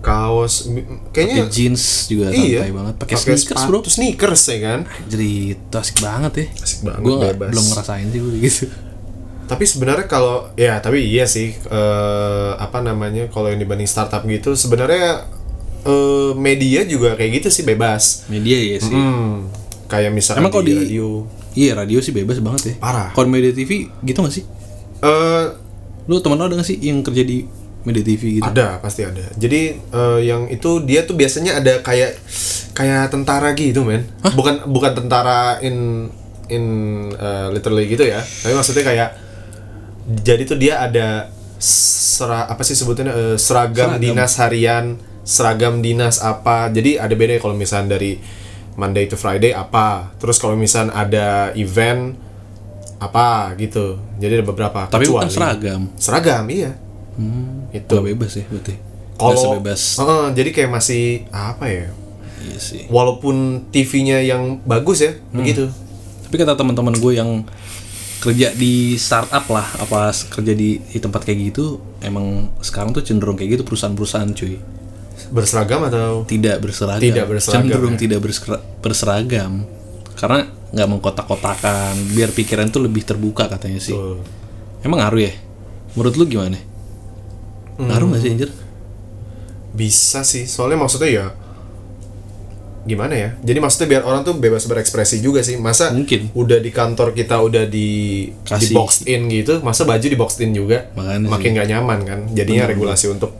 Kaos kayaknya jeans juga iya. santai banget pakai sneakers sepatu bro sneakers ya kan. jadi itu asik banget ya Asik banget, gue belum ngerasain sih gue gitu Tapi sebenarnya kalau ya tapi iya sih eh, apa namanya kalau yang dibanding startup gitu sebenarnya eh, media juga kayak gitu sih bebas. media ya sih Hmm, kayak misalkan Emang kalau di, di- radio. iya radio sih bebas banget ya Parah. kalau media TV gitu gak sih Eh, lu teman lu ada gak sih yang kerja di media TV gitu ada pasti ada. Jadi eh, yang itu dia tuh biasanya ada kayak kayak tentara gitu men. Bukan bukan tentara in in eh, literally gitu ya. Tapi maksudnya kayak jadi tuh dia ada sera, apa sih sebutnya eh, seragam, Seragam. dinas harian, seragam dinas apa. Jadi ada beda kalau misalnya dari Monday to Friday apa. Terus kalau misalnya ada event apa gitu. Jadi ada beberapa tapi bukan kecuali- seragam Seragam iya. Hmm, Itu. Gak bebas ya berarti Kalau sebebas Heeh, jadi kayak masih apa ya? Iya sih. Walaupun TV-nya yang bagus ya, Hmm. begitu. Tapi kata teman-teman gue yang kerja di startup lah, apa kerja di, di tempat kayak gitu, emang sekarang tuh cenderung kayak gitu perusahaan-perusahaan cuy. Berseragam atau Tidak berseragam. Tidak berseragam, Cenderung ya. tidak berseragam. Karena nggak mengkotak-kotakan, biar pikiran tuh lebih terbuka katanya sih. Tuh. Emang ngaruh ya? Menurut lu gimana? Ngaruh nggak sih anjir? bisa sih? Soalnya maksudnya ya gimana ya? Jadi maksudnya biar orang tuh bebas berekspresi juga sih. Masa Mungkin. udah di kantor kita udah di di Kasih. boxed in gitu, masa baju di boxed in juga? Makanya Makin gak nyaman kan. Jadinya regulasi untuk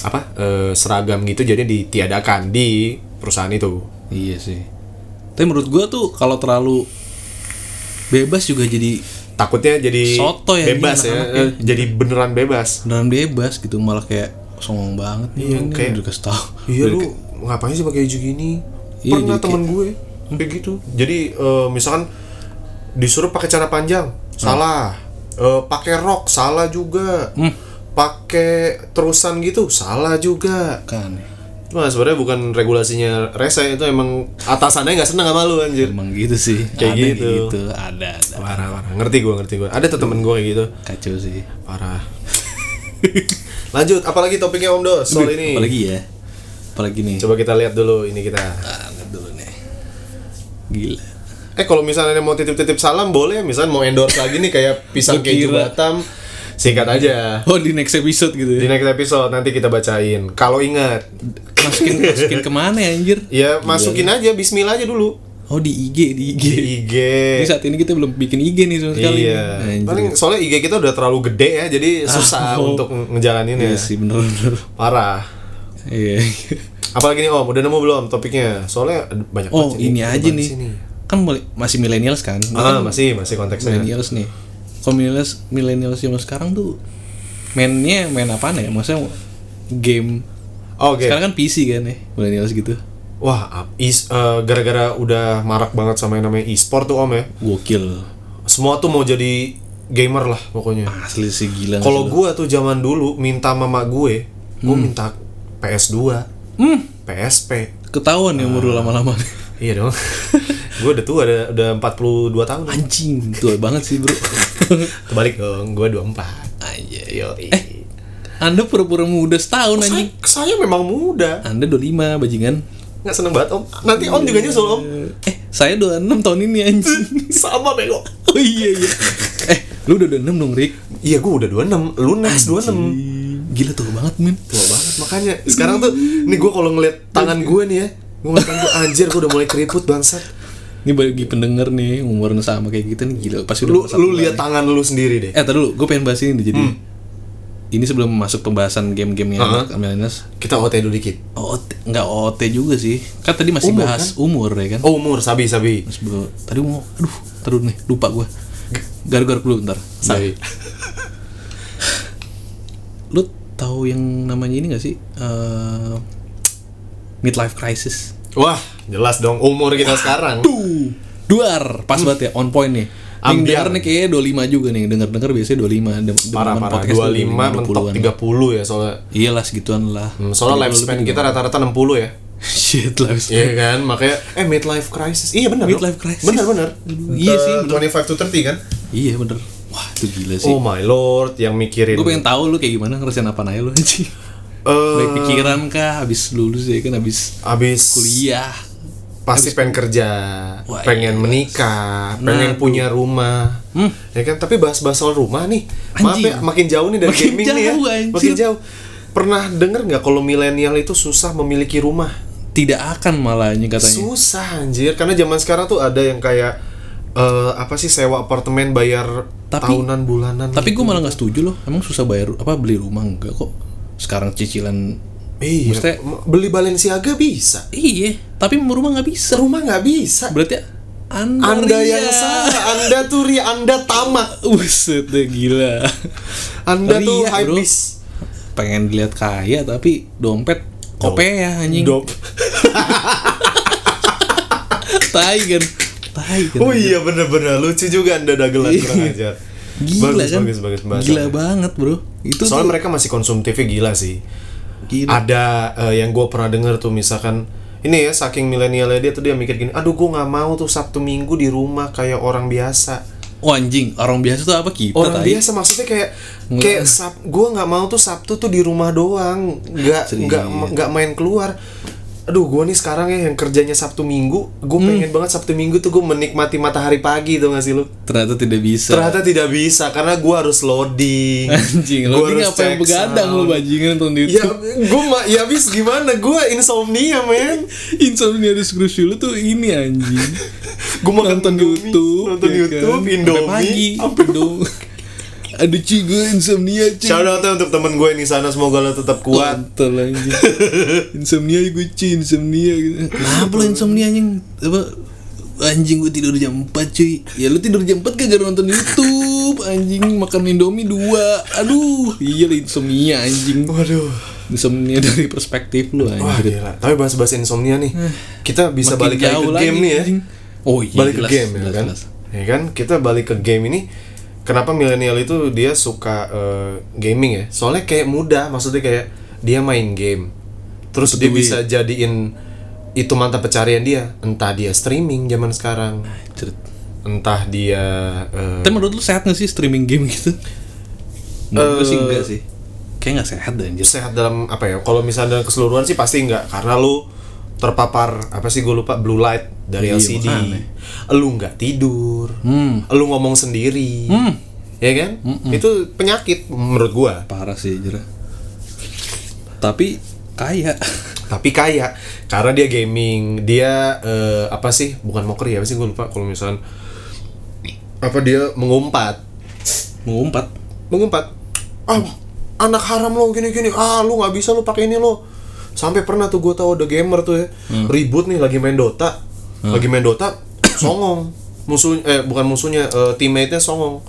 apa? eh, seragam gitu jadi ditiadakan di perusahaan itu. Iya sih. Tapi menurut gua tuh kalau terlalu bebas juga jadi Takutnya jadi Soto ya, bebas ya, eh, jadi beneran bebas. beneran bebas gitu malah kayak songong banget nih Iya, kayak- udah kasih tau Iya lu kayak- ngapain sih pakai baju gini? Iya, Pernah temen gue kayak gitu. Jadi eh, misalkan disuruh pakai celana panjang salah. Eh, pakai rok salah juga. Pakai terusan gitu salah juga. Kan Nah, sebenarnya bukan regulasinya rese itu emang atasannya nggak seneng sama lu anjir. emang gitu sih Kayak ada gitu. ada, ada. Parah, parah. Ngerti gua, ngerti gua. Ada tuh temen gua kayak gitu. kacau sih Parah. Lanjut, apalagi topiknya Om Dos soal ini? apalagi ya apalagi nih Coba kita lihat dulu ini kita. ah, lihat dulu nih gila Eh kalau misalnya mau titip-titip salam boleh, misalnya mau endorse lagi nih kayak pisang keju. Batam, singkat aja. oh di next episode gitu Di ya next episode nanti kita bacain. Kalau ingat, masukin masukin ke mana ya anjir ya masukin aja Bismillah aja dulu. oh di IG di IG Di IG. Ini saat ini kita belum bikin IG nih sama sekali Iya. Paling soalnya IG kita udah terlalu gede ya, jadi susah oh. untuk ngejalaninnya. Iya sih bener-bener Parah. Iya Apalagi nih Om, udah nemu belum topiknya? Soalnya banyak Oh banget ini aja nih sini. Kan masih millennials kan Ah, kan masih masih konteksnya. Millennials nih Millennials Millennials zaman sekarang tuh Mainnya main apa ya Maksudnya game Oke. Sekarang kan PC kan ya Millennials gitu Wah, is eh, gara-gara udah marak banget sama yang namanya e-sport tuh Om ya. Gokil Semua tuh mau jadi gamer lah pokoknya. Asli sih gila Kalau gua tuh zaman dulu minta mama gue, gue minta PS2, lo? Hmm PSP. Ketahuan ya umur lu lama-lama Iya dong. gue udah tua, udah, udah 42 tahun. Anjing Tua banget sih bro Terbalik dong, gue 24. Aja Yo, Eh Anda pura-pura muda setahun saya, anjing saya memang muda. Anda 25 bajingan Nggak seneng banget om. Nanti om juga nyusul om. Eh saya 26 tahun ini anjing Sama bego. Oh iya iya Eh lu udah 26 dong Rick Iya gue udah 26, lu next 26. Gila tua banget men Tua banget makanya. Sekarang tuh, nih gue kalau ngeliat tangan gue nih ya, gue ngeliat tangan gue anjir, gue udah mulai keriput bangsat. Ini bagi pendengar nih umurnya sama kayak kita nih gila pasti Lu lu lihat tangan lu sendiri deh. Eh tadi dulu gue pengen bahas ini jadi Ini sebelum masuk pembahasan game-game yang Uh-huh. millennials Kita OT dulu dikit. OT, nggak OT juga sih Kan tadi masih Umur, bahas umur ya kan Oh, umur sabi sabi. Mas tadi mau, aduh, taruh nih, lupa gue Garuk-garuk dulu ntar Sabi. Lu tahu yang namanya ini gak sih? Eh midlife crisis Wah, jelas dong umur kita sekarang. Tuh, duar, pas banget ya, on point nih. Ambiar. nih kayaknya 25 juga nih, denger-denger biasanya 25 Dem- Parah parah. podcast 25 tuh mentok 20-an. 30 ya soalnya. Iyalah segituan lah. Hmm, soalnya lifespan kita rata-rata 60 ya. Shit lifespan. Iya kan, makanya eh midlife crisis. Iya benar. Midlife crisis. Benar benar. Iya sih, benar. 25 to 30 kan? Iya bener. Wah itu gila sih. Oh my lord, yang mikirin. Gue pengen tahu lu kayak gimana ngerasain apa aja lu anjing. Eh, Baik pikiran kah habis lulus ya kan habis abis kuliah. pasti pengen kerja, Wah, pengen menikah, pengen Nah, punya rumah. Hmm. Ya kan, tapi bahas-bahas soal rumah nih. Maaf ya, makin jauh nih dari Makin gaming nih ya. jauh, anjir. Makin jauh. Pernah denger nggak kalau milenial itu susah memiliki rumah? Tidak akan malahnya katanya. Susah anjir, karena zaman sekarang tuh ada yang kayak eh, apa sih sewa apartemen bayar Tapi- tahunan bulanan. Tapi gue malah nggak setuju loh. Emang susah bayar apa beli rumah enggak kok. Sekarang cicilan iya, maksudnya- beli Balenciaga bisa. Iya, tapi rumah nggak bisa. Rumah nggak bisa. Berarti anda, Anda ria. yang salah, Anda tuh ria, Anda tamak. Buset deh gila. Anda tuh Ria, bro. hypebeast. Pengen dilihat kaya tapi dompet kopea anjing. Dop. Tai kan. Tai kan. Oh iya bener-bener lucu juga anda dagelan Iya. kurang ajar. Gila bagus, kan. bagus bagus bahasannya. Gila banget, Bro. Itu Soalnya tuh mereka masih konsumtifnya gila sih. gila. Ada eh, yang gue pernah denger tuh misalkan ini ya saking milenialnya dia tuh dia mikir gini, aduh gue nggak mau tuh Sabtu Minggu di rumah kayak orang biasa. Oh anjing, orang biasa tuh apa kita Orang tai? biasa maksudnya kayak kayak sab, gue nggak mau tuh Sabtu tuh di rumah doang, nggak nggak nggak main keluar. Aduh, gue nih sekarang ya yang kerjanya Sabtu Minggu, gue Hmm. pengen banget Sabtu Minggu tuh gue menikmati matahari pagi tuh gak sih lu? Ternyata tidak bisa. Ternyata tidak bisa karena gua harus loading. Anjing, Gua lo ini harus apa yang begadang lu bajingan nonton di Ya, mah ya bis gimana? Gua insomnia, men. Insomnia deskripsi lu tuh ini anjing. Makan nonton Indomie, YouTube, nonton ya YouTube, kan? Sampai Indomie. pagi. Sampai Cuy gue insomnia cuy. Shout out untuk temen gue di sana semoga lo tetap kuat. Kontol anjing. insomnia gue cuy, insomnia gitu. Kenapa lu insomnia anjing? Apa anjing gue tidur jam 4 cuy. Ya lu tidur jam 4 kagak nonton YouTube anjing makan Indomie dua. Aduh, iya insomnia anjing. Waduh. insomnia dari perspektif lu Wah anjir gila. Tapi bahas-bahas insomnia nih. Kita bisa Makin balik lagi ke lagi, game nih ya. anjing. oh iya balik jelas, ke game ya jelas, kan. jelas. Ya kan? Kita balik ke game ini. Kenapa milenial itu dia suka eh, gaming ya? Soalnya kayak mudah, maksudnya kayak dia main game. Terus dia Duit. bisa jadiin itu mata pencarian dia. Entah dia streaming zaman sekarang, entah dia eh, tapi menurut lu sehat gak sih streaming game gitu menurut gue sih Eh, enggak sih kayak gak sehat anjir sehat dalam apa ya? Kalau misalnya dalam keseluruhan sih pasti enggak karena lu terpapar apa sih gue lupa blue light dari Iya, LCD. makanya. Lu nggak tidur. hmm Lu ngomong sendiri. Hmm. Ya kan? Itu penyakit menurut gua. parah sih anjir tapi kaya Tapi kaya karena dia gaming, dia eh, apa sih? Bukan mokri apa sih gue lupa kalau misalnya apa dia mengumpat. mengumpat Mengumpat. Ah, anak haram lo gini-gini. Ah, lu nggak bisa lu pakai ini lo. Sampai pernah tuh gue tahu ada gamer tuh ya. Ribut nih lagi main Dota. Lagi main Dota songong. Musuh eh bukan musuhnya, eh, teammate-nya songong.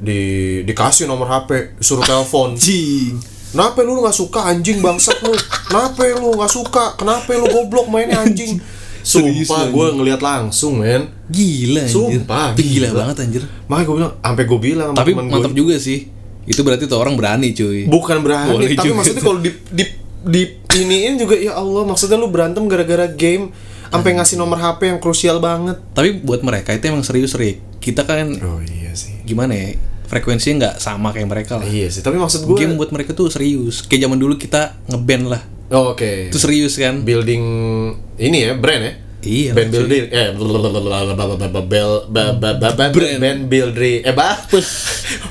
Di dikasih nomor HP, suruh telepon. jing Kenapa lu nggak suka anjing bangsat lu? Kenapa lu nggak suka? Kenapa lu goblok mainnya anjing? Sumpah gue ngeliat langsung men gila anjir Sumpah, Tapi gila, gila. banget anjir Makanya gue bilang, sampai gue bilang tapi mantap juga sih itu berarti tuh orang berani cuy Bukan berani, Boleh tapi juga maksudnya kalau di, di, di iniin juga ya Allah Maksudnya lu berantem gara-gara game Sampai ngasih nomor HP yang krusial banget tapi buat mereka itu emang serius Rick kita kan Oh iya sih gimana ya frekuensinya nggak sama kayak mereka lah Iya sih, tapi maksud gue game buat mereka tuh serius kayak zaman dulu kita ngeband lah Oh, Oke itu serius kan Building ini ya, brand ya Iya, band building eh bel band building eh bah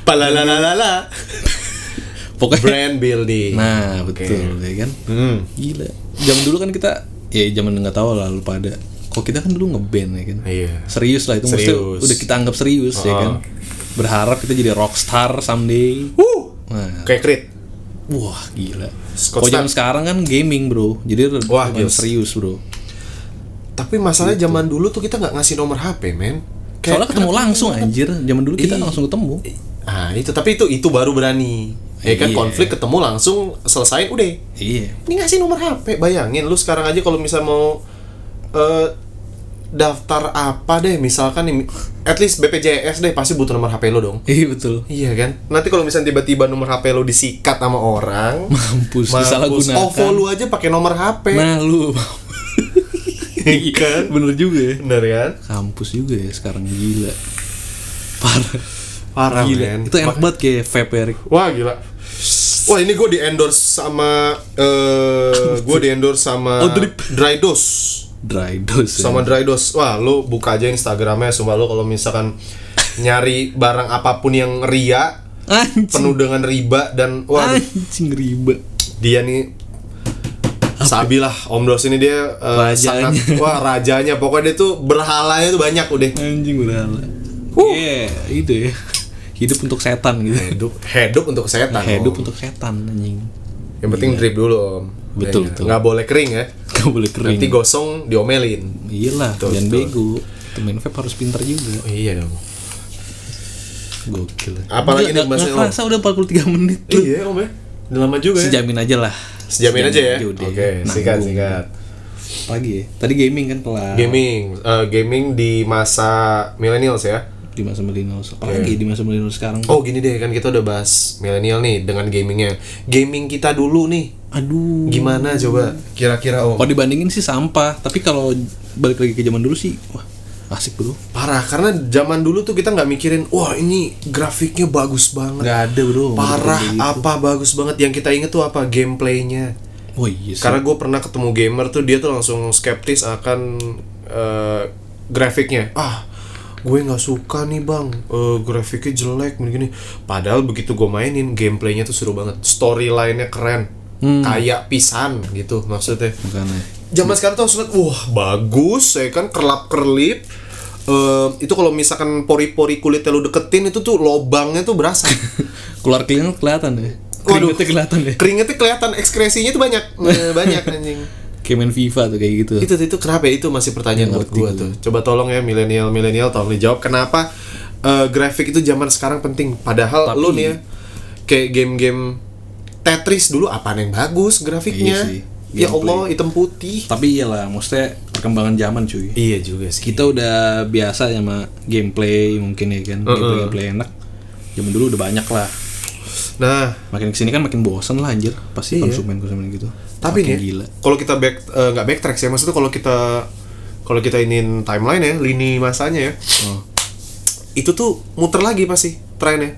palalalala pokoknya brand building. Nah betul ya kan? Hmm. gila. Zaman dulu kan kita ya zaman nggak tahu lah lu pada kok kita kan dulu ngeband ya kan? Iya. Serius lah itu Serius. udah kita anggap serius ya Oh. kan berharap kita jadi rockstar someday. Uh nah. Kayak crit wah gila. Kalau zaman sekarang kan gaming bro. Jadi Wah, gils. serius bro. Tapi masalahnya zaman dulu tuh kita nggak ngasih nomor HP men. Kayak- soalnya ketemu langsung anjir. Zaman dulu kita Iya. langsung ketemu. Ah itu. Tapi itu itu baru berani ya kan Iya. konflik ketemu langsung selesai udah. Iya. Ini ngasih nomor HP bayangin lu sekarang aja kalau misal mau eh, daftar apa deh misalkan nih at least BPJS deh pasti butuh nomor HP lo dong. Iya betul. Iya kan? Nanti kalau misalnya tiba-tiba nomor HP lo disikat sama orang mampus, mampus. disalahgunakan. OVO lu aja pakai nomor HP nah lu Iya kan? Bener juga ya. Bener kan? Kampus juga ya sekarang gila. Parah parah gila. men. Itu enak banget kayak vape Erik wah gila. Wah ini gue di endorse sama eh gue di endorse sama Oh, drip. Dry Dose. Dry dose ya. sama dry dose. Wah lu buka aja instagramnya. Sumpah lu kalau misalkan nyari barang apa pun yang ria anjing. penuh dengan riba dan wah anjing ribet dia nih sabi lah. Om dos ini dia eh, Rajanya. sangat wah rajanya. Pokoknya dia tuh berhalanya tuh banyak udah. Anjing udah Iya, itu ya. Hidup untuk setan gitu. hidup hidup untuk kesehatan Hidup Om. untuk setan anjing. yang penting drip dulu om Betul, Ya, betul. nggak boleh kering ya Gak boleh kering. nanti gosong diomelin Iyalah, Betul, jangan betul. bego. Temen vape harus pintar juga. oh, iya dong Gokil. Apalagi Nggak- nih bahasnya, nggak kerasa udah 43 menit. Lu iya om ya udah lama juga ya Sejamin aja lah. sejamin aja ya oke sikat Nanggung. sikat Pagi ya. Tadi gaming kan kelar. gaming eh, gaming di masa millennials ya Di masa millennials. Apalagi di masa millennials sekarang. oh gini deh kan kita udah bahas millennial nih dengan gamingnya gaming kita dulu nih Aduh. gimana coba kira-kira om Kalau dibandingin sih sampah, tapi kalau balik lagi ke zaman dulu sih, wah asik bro. parah karena zaman dulu tuh kita nggak mikirin wah ini grafiknya bagus banget Nggak ada bro. parah gitu. apa bagus banget yang kita inget tuh apa gameplaynya Oh iya sih. karena gue pernah ketemu gamer tuh dia tuh langsung skeptis akan eh, grafiknya ah gue nggak suka nih bang. Eh, grafiknya jelek gini. Padahal begitu gue mainin gameplaynya tuh seru banget. Storyline-nya keren. Kayak pisan gitu maksudnya. Makanya. zaman sekarang tuh liat, wah bagus ya kan? Kerlap kerlip Eh, itu kalau misalkan pori-pori kulitnya lu deketin itu tuh lobangnya tuh berasa. Keluar keringet kelihatan deh. Waduh. Keringetnya kelihatan deh. keringetnya kelihatan ekspresinya tuh banyak. Eh, banyak anjing Kayak main FIFA tuh kayak gitu. itu itu kenapa ya? itu masih pertanyaan buat gua tuh coba tolong ya milenial milenial tolong dijawab kenapa eh, grafik itu zaman sekarang penting padahal Tapi- lu nih ya kayak game-game Tetris dulu apaan yang bagus grafiknya Iya sih, ya gameplay. Allah hitam putih Tapi iyalah, maksudnya perkembangan zaman cuy. iya juga sih Kita udah biasa sama gameplay mungkin ya kan, gameplay gameplay enak. Zaman dulu udah banyak lah. nah Makin ke sini kan makin bosan lah anjir, pasti Iya. konsumen konsumen gitu. Tapi Makin nih gila. kalau kita back eh, nggak backtrack sih maksudnya kalau kita kalau kita inin timeline ya lini masanya ya Oh. itu tuh muter lagi pasti trennya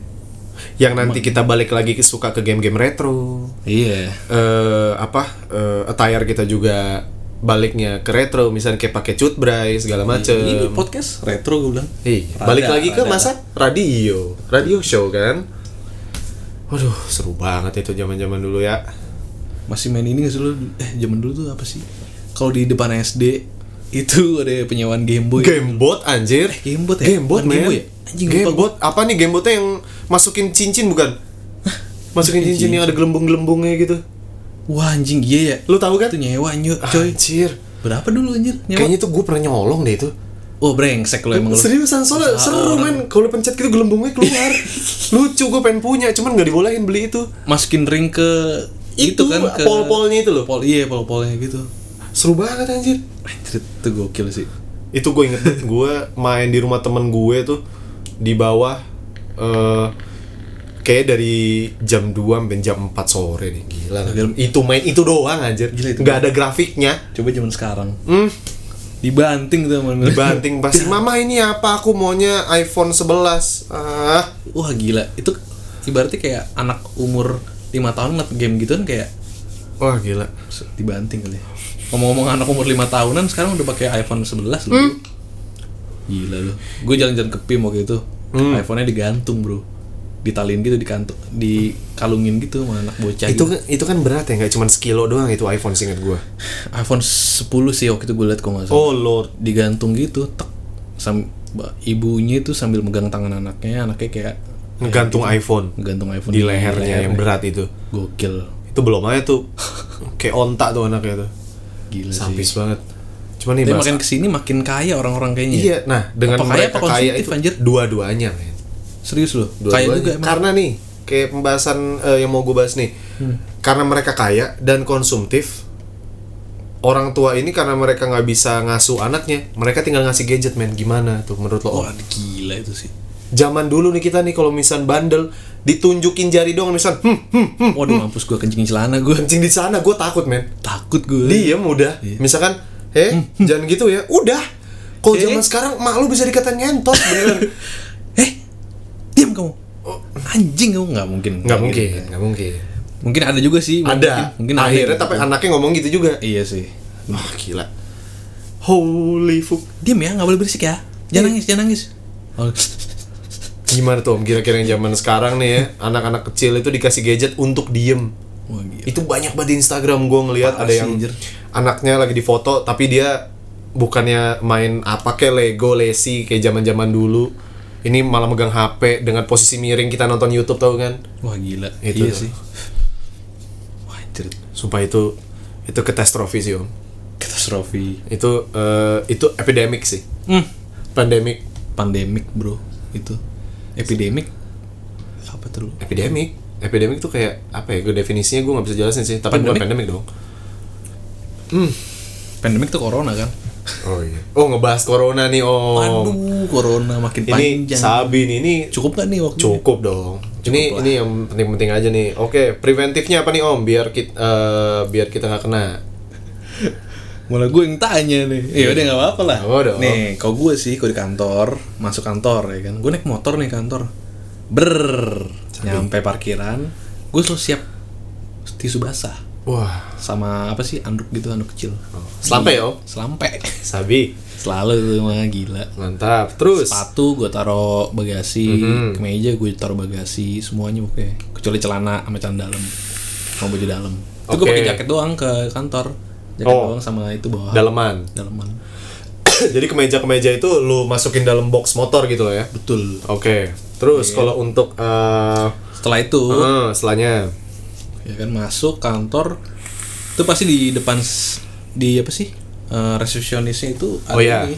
yang nanti kita balik lagi ke suka ke game-game retro Iya. eh apa eh, attire kita juga baliknya ke retro misalnya kayak pakai cut bray segala macem Ini podcast retro gue bilang. Iya, Rada, balik lagi ke rada. masa radio radio show kan waduh seru banget itu zaman zaman dulu ya Masih main ini gak sih lu? Eh, zaman dulu tuh apa sih? Kalau di depan SD itu ada penyewaan Game Boy. gamebot anjir Eh, ya? gamebot Bukan men Game Boy ya? Anjing, lupa gamebot apa nih gamebotnya yang masukin cincin bukan masukin cincin yang ada gelembung-gelembungnya gitu Wah anjing iya ya. lu tahu kan Itu nyewa nyu, coy. anjir Berapa dulu anjir nyewa? kayaknya tuh gue pernah nyolong deh itu Oh brengsek lo emang lu. Seriusan soalnya seru men kalau pencet gitu gelembungnya keluar. Lucu gue pengen punya cuman nggak dibolehin beli itu. Masukin ring ke Itu, kan ke pol-polnya itu loh. Pol iya pol-polnya gitu. Seru banget anjir. Anjir itu gokil sih. Itu gue inget gue main di rumah temen gue tuh di bawah eh kayak dari jam 2 sampai jam 4 sore nih gila. Gila. itu main itu doang anjir Gila itu. nggak ada grafiknya Coba zaman sekarang. hmm, Dibanting tuh sama dibanting pasti mama ini apa aku maunya iPhone 11 ah Wah gila. Itu ibaratnya kayak anak umur 5 tahun ngeliat game gitu kan kayak wah gila dibanting kali. ya. Ngomong-ngomong anak umur 5 tahunan sekarang udah pakai iPhone 11 loh. Hmm. Gila loh. Gue jalan-jalan ke PIM waktu itu. Hmm. iPhone-nya digantung, Bro. Ditalin gitu dikantung, dikalungin gitu sama anak bocah itu gitu. kan itu kan berat ya nggak cuma sekilo doang itu iPhone singkat gue iPhone 10 sih waktu itu gue liat kok nggak salah. oh lord Digantung gitu, tek. Sam ibunya itu sambil megang tangan anaknya, anaknya kayak ngegantung iPhone gantung iPhone di lehernya yang berat itu Gokil. itu belum aja tuh kayak ontak tuh anaknya tuh Gila sih. sampis banget cuman nih makin ke sini makin kaya orang-orang kayaknya. ya. iya nah dengan Apa kaya, mereka kaya konsumtif, itu anjir? dua-duanya men Serius loh. Dua-duanya. Kaya juga emang. karena nih kayak pembahasan eh, yang mau gue bahas nih Hmm. karena mereka kaya dan konsumtif orang tua ini karena mereka nggak bisa ngasuh anaknya mereka tinggal ngasih gadget men gimana tuh menurut lo? Wah, gila itu sih. Zaman dulu nih kita nih kalau misal bandel ditunjukin jari doang misal hmm, hmm, hmm, Waduh, mampus gue kencingin celana gue. kencing di sana gue takut men Takut gue. diem udah misalkan eh jangan gitu ya udah kalau zaman sekarang mak lu bisa dikatain ngentot beneran Eh, diam kamu. Anjing kamu nggak mungkin. nggak mungkin gitu. nggak mungkin Mungkin ada juga sih. ada Mungkin, mungkin ada akhirnya yang tapi gitu. anaknya ngomong gitu juga Iya sih. wah gila holy fuck Diam ya, nggak boleh berisik ya. Jangan nangis, jangan nangis. Oh, gimana tuh om kira-kira yang zaman sekarang nih ya anak-anak kecil itu dikasih gadget untuk diem Wah, gila. itu banyak banget di Instagram gue ngelihat ada sih, yang anjir. anaknya lagi difoto tapi dia bukannya main apa kayak Lego, Lesi kayak zaman-zaman dulu. Ini malah megang HP dengan posisi miring kita nonton YouTube tau kan? Wah, gila. Itu iya tuh. sih. Wah, anjir. Sumpah itu itu katastrofi sih om. Katastrofi. Itu eh, itu epidemic sih. Hmm. Pandemic, Pandemik, Bro. Itu. Epidemik. Apa tuh? epidemic, epidemic tuh kayak apa ya? Gue definisinya gue nggak bisa jelasin sih. Tapi bukan Pandemic? pandemic dong. Pandemik tuh corona kan? Oh iya. Oh ngebahas corona nih om. Aduh, corona makin ini panjang. Sabin ini Cukup gak nih waktu? Cukup dong. ini lah. ini yang penting-penting aja nih. Oke, preventifnya apa nih Om? Biar kita biar kita nggak kena. Malah gue yang tanya nih. Ya udah nggak apa-apa lah. Oh, dong. Nih, kalau gue sih kalau di kantor, masuk kantor ya kan. Gue naik motor nih kantor. Ber, nyampe parkiran, gue selalu siap tisu basah Wah, sama apa sih anduk gitu anduk kecil. selampe ya. Selampe. Sabi. Selalu tuh mah gila. Mantap. Terus. Sepatu gue taruh bagasi, Mhm. kemeja gue taruh bagasi, semuanya oke. Kecuali celana sama celana dalam, sama baju dalam. Itu gue pakai jaket doang ke kantor. Jaket Oh. doang sama itu bawah. Daleman. Daleman. Jadi kemeja-kemeja itu lu masukin dalam box motor gitu loh ya. Betul. Oke. Terus Iya. kalau untuk eh Setelah itu, eh, setelahnya ya kan masuk kantor, itu pasti di depan di apa sih eh, resepsionisnya itu ada Oh, iya. ini.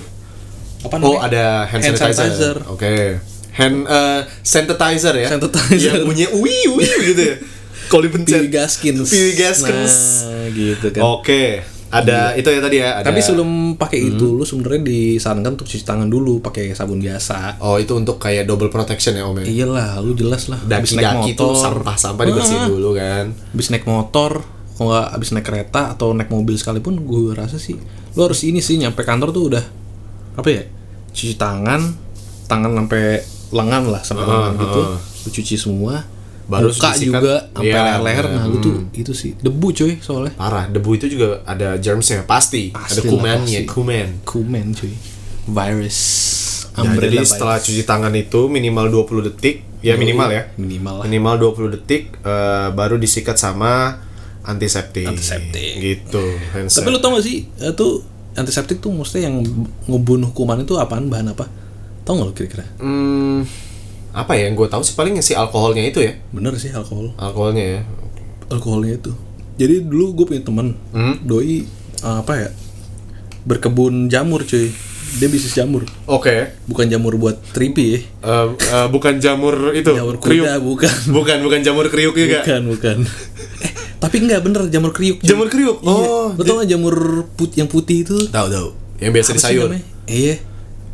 Apa Oh, namanya? ada hand sanitizer. Oke. Hand eh, sanitizer ya. Sanitizer. Yang bunyinya uwi uwi gitu ya. Kalau dipencet. Piwi Gaskins. Gaskins. Nah, gitu kan. Oke, ada itu ya tadi ya. Ada... Tapi sebelum pakai itu lu sebenarnya disarankan untuk cuci tangan dulu pakai sabun biasa. Oh itu untuk kayak double protection ya om ya. Iyalah, lu jelas lah. Habis naik Daki-daki tuh motor, sampah-sampah dibersihin dulu kan. habis naik motor, kalau nggak habis naik kereta atau naik mobil sekalipun, gue rasa sih lu harus ini sih nyampe kantor tuh udah apa ya? Cuci tangan, tangan sampai lengan lah sampai lengan gitu. Lu cuci semua. Baru muka disikat. juga sampai Iya, leher. Nah, lu tuh hmm. itu sih debu coy soalnya. Parah, debu itu juga ada germsnya pasti. ada Pasti lah, kumannya, kuman. Kumen cuy. Virus. Ya, jadi setelah virus. cuci tangan itu minimal 20 detik, ya minimal ya. Minimal lah. Minimal 20 detik eh, baru disikat sama antiseptik. Antiseptik. Gitu. hand Tapi lu tau gak sih itu antiseptik tuh maksudnya yang ngebunuh kuman itu apaan bahan apa? Tau gak lu kira-kira? Hmm, apa ya yang gue tahu sih paling si alkoholnya itu ya. Bener sih alkohol. Alkoholnya ya. Alkoholnya itu. Jadi dulu gue punya temen Hmm? doi uh, apa ya? Berkebun jamur cuy. Dia bisnis jamur. Oke. Bukan jamur buat tripi ya. Eh, eh, bukan jamur itu. Jamur kriuk. kuda bukan. Bukan, bukan jamur kriuk juga. Bukan, bukan. eh, tapi enggak bener jamur kriuk. cuy. Jamur kriuk. Iya. Oh, Lu tau gak jamur put yang putih itu? tahu tahu. Yang biasa di Apa sayur. Iya.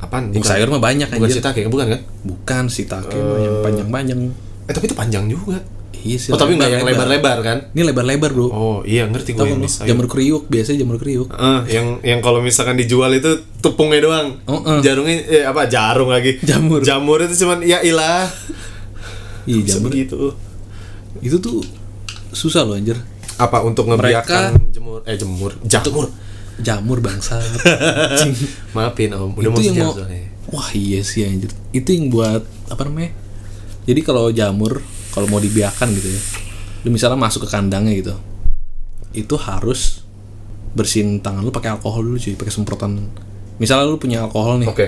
Apaan? Yang sayur mah banyak Bukan anjir. shiitake, bukan kan? Bukan si take mah yang panjang-panjang. Eh tapi itu panjang juga. Iya sih. Oh, tapi nggak yang lebar-lebar kan? Ini lebar-lebar bro. Oh, iya ngerti gue Tahu. Jamur kriuk biasanya jamur kriuk. Eh, yang yang kalau misalkan dijual itu tepungnya doang. Oh, eh. Jarungnya eh, apa? Jarung lagi. Jamur. Jamur itu cuman ya ilah. Iya jamur. begitu. Itu tuh susah loh anjir. Apa untuk ngebiarkan jemur eh jemur jamur. Jamur bangsa. Maafin Om, udah itu mau yang mau. soalnya. Wah iya sih anjir. Itu yang buat apa namanya? Jadi kalau jamur kalau mau dibiarkan gitu ya. Lu misalnya masuk ke kandangnya gitu. Itu harus bersihin tangan lu pakai alkohol dulu cuy, pakai semprotan. Misalnya lu punya alkohol nih. Oke.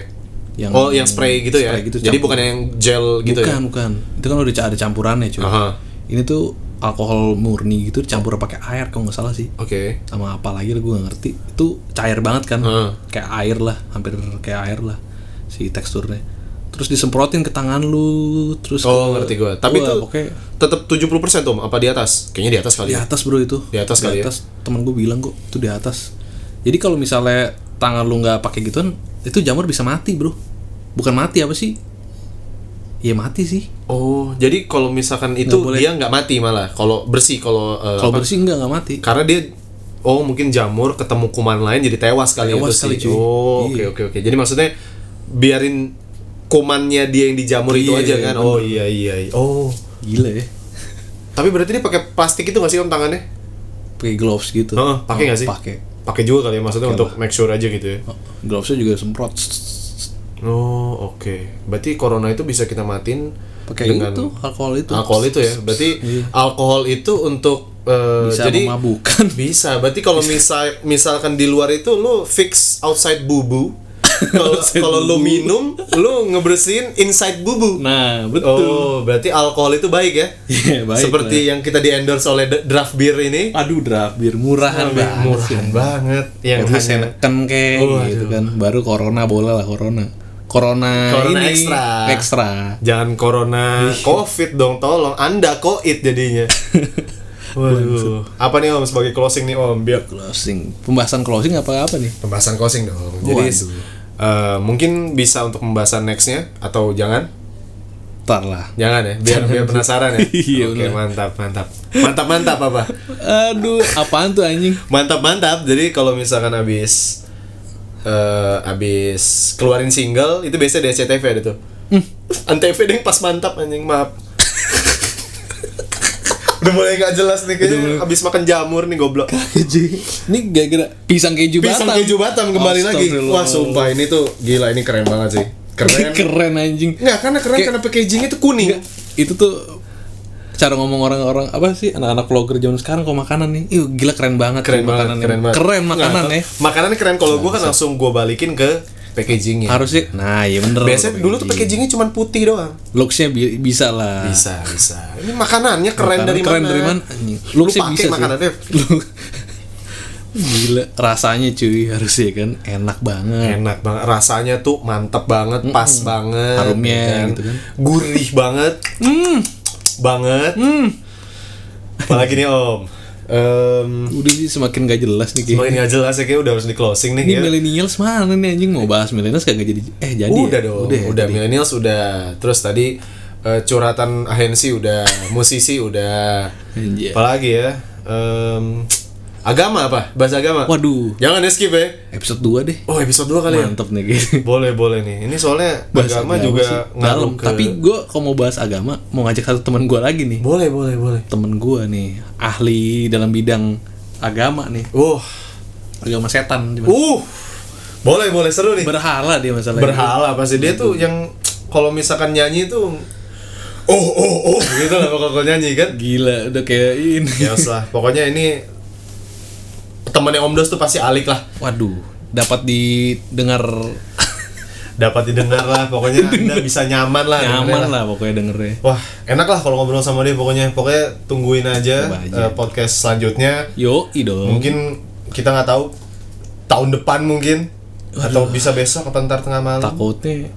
Yang oh, yang spray gitu ya. spray gitu, Jadi campur. bukan yang gel gitu bukan, ya. bukan. Itu kan udah ada campurannya cuy. Aha. Ini tuh alkohol murni gitu dicampur pakai air kalau nggak salah sih. Oke. Sama apa lagi gue gak ngerti. Itu cair banget kan. Heeh. Kayak air lah, hampir kayak air lah si teksturnya. Terus disemprotin ke tangan lu, terus Oh, ke- ngerti gua. Tapi itu pokoknya tetap 70% tuh apa di atas? Kayaknya di atas kali. di ya. atas bro itu. Di atas kali ya? Temen gue bilang kok itu di atas. Jadi kalau misalnya tangan lu nggak pakai gituan, itu jamur bisa mati bro. Bukan mati apa sih? Iya mati sih. Oh, jadi kalau misalkan itu Nggak boleh. dia nggak mati malah kalau bersih kalau eh, Kalau bersih enggak nggak mati. karena dia oh mungkin jamur ketemu kuman lain jadi tewas kali Tewas itu kali, sih. cuy. Oh, oke Iya. oke oke. Jadi maksudnya biarin kumannya dia yang dijamur itu Iya, aja kan. Oh iya iya. iya. Oh. Gila ya. Tapi berarti dia pakai plastik itu nggak sih om tangannya? Pakai gloves gitu. Heeh, pakai nggak sih? Pakai. Pakai juga kali ya maksudnya untuk make sure aja gitu ya. Oh, Glovesnya juga semprot. Oh, oke. Berarti corona itu bisa kita matiin Pakai dengan itu alkohol itu. alkohol itu ya. Berarti alkohol itu untuk eh, Bisa jadi memabukkan. bisa. Berarti kalau misal misalkan di luar itu lu fix outside bubu. Kalau kalau lu minum, lu ngebersihin inside bubu. Nah, betul. Oh, berarti alkohol itu baik ya? Iya, baik Seperti yang kita di endorse oleh draft beer ini. Aduh, draft bir murahan banget. Murahan banget yang hanya kan kayak Oh, gitu kan. Baru corona boleh lah corona. Corona, Corona ini ekstra. ekstra. Jangan corona covid dong tolong anda koit jadinya waduh apa nih om sebagai closing nih om biar Closing. Pembahasan closing apa apa nih? pembahasan closing dong jadi Waduh. eh, mungkin bisa untuk pembahasan nextnya atau jangan Ntar lah. jangan ya biar biar penasaran ya Iya, oke bener. mantap mantap mantap mantap apa Aduh, apaan tuh anjing? mantap mantap jadi kalau misalkan habis eh habis keluarin single itu biasanya di SCTV ada tuh. Antv deh pas mantap anjing maaf. Udah mulai gak jelas nih kayaknya. habis makan jamur nih goblok. Keju. Ini gara-gara pisang keju pisang Batam. keju Batam kembali lagi. Astagfirullah. wah sumpah ini tuh gila ini keren banget sih. Keren. Keren anjing. nggak karena keren Kayak- karena packagingnya tuh kuning. Itu tuh cara ngomong orang-orang apa sih anak-anak vlogger zaman sekarang kok makanan nih. Ih, gila keren banget. keren banget makanannya. keren banget Keren makanan ya. makanannya keren kalau gua kan langsung gua balikin ke packagingnya Harusnya nah iya bener. biasanya dulu tuh packagingnya cuma putih doang Looksnya bi- bisa lah. bisa bisa ini makanannya keren Makanan dari keren mana dari mana? Lu pakai bisa sih. makanannya Gila, rasanya cuy harusnya kan enak banget. enak banget rasanya tuh mantep banget pas banget Harumnya ya gitu kan. gurih banget Hmm, banget hmm. Apalagi nih Om. Em, Udah sih semakin gak jelas nih kayak. semakin nggak jelas ya kayak udah harus di closing nih. Ini ya. millennials mana nih anjing mau bahas millennials kagak jadi eh jadi ya? udah dong, udah, udah, ya, jadi. millennials udah. Terus tadi eh, curhatan ahensi udah, musisi udah. Apalagi ya? Em, agama apa? Bahasa agama. Waduh, Jangan di skip ya. episode 2 deh. Oh episode 2 kali ya. Mantep nih gitu. Boleh boleh nih. Ini soalnya Bahas agama, agama juga ngaruh ke. Tapi gue kalau mau bahas agama mau ngajak satu teman gue lagi nih. boleh boleh boleh. Temen gue nih ahli dalam bidang agama nih. Uh, Agama setan. cuman. uh, boleh boleh seru nih. Berhala dia masalahnya. Berhala pasti dia tuh yang kalau misalkan nyanyi tuh oh oh oh gitu lah pokoknya nyanyi kan. Gila, udah kayak ini. Ya lah, pokoknya ini temannya Om Dos tuh pasti alik lah. Waduh, dapat didengar Dapat didengar lah, pokoknya Anda bisa nyaman lah. nyaman lah pokoknya dengernya. Wah, enak lah kalau ngobrol sama dia pokoknya. Pokoknya tungguin aja, Coba aja. eh, podcast selanjutnya. Yo, dong. Mungkin kita nggak tahu tahun depan mungkin atau bisa besok atau ntar tengah malam. takutnya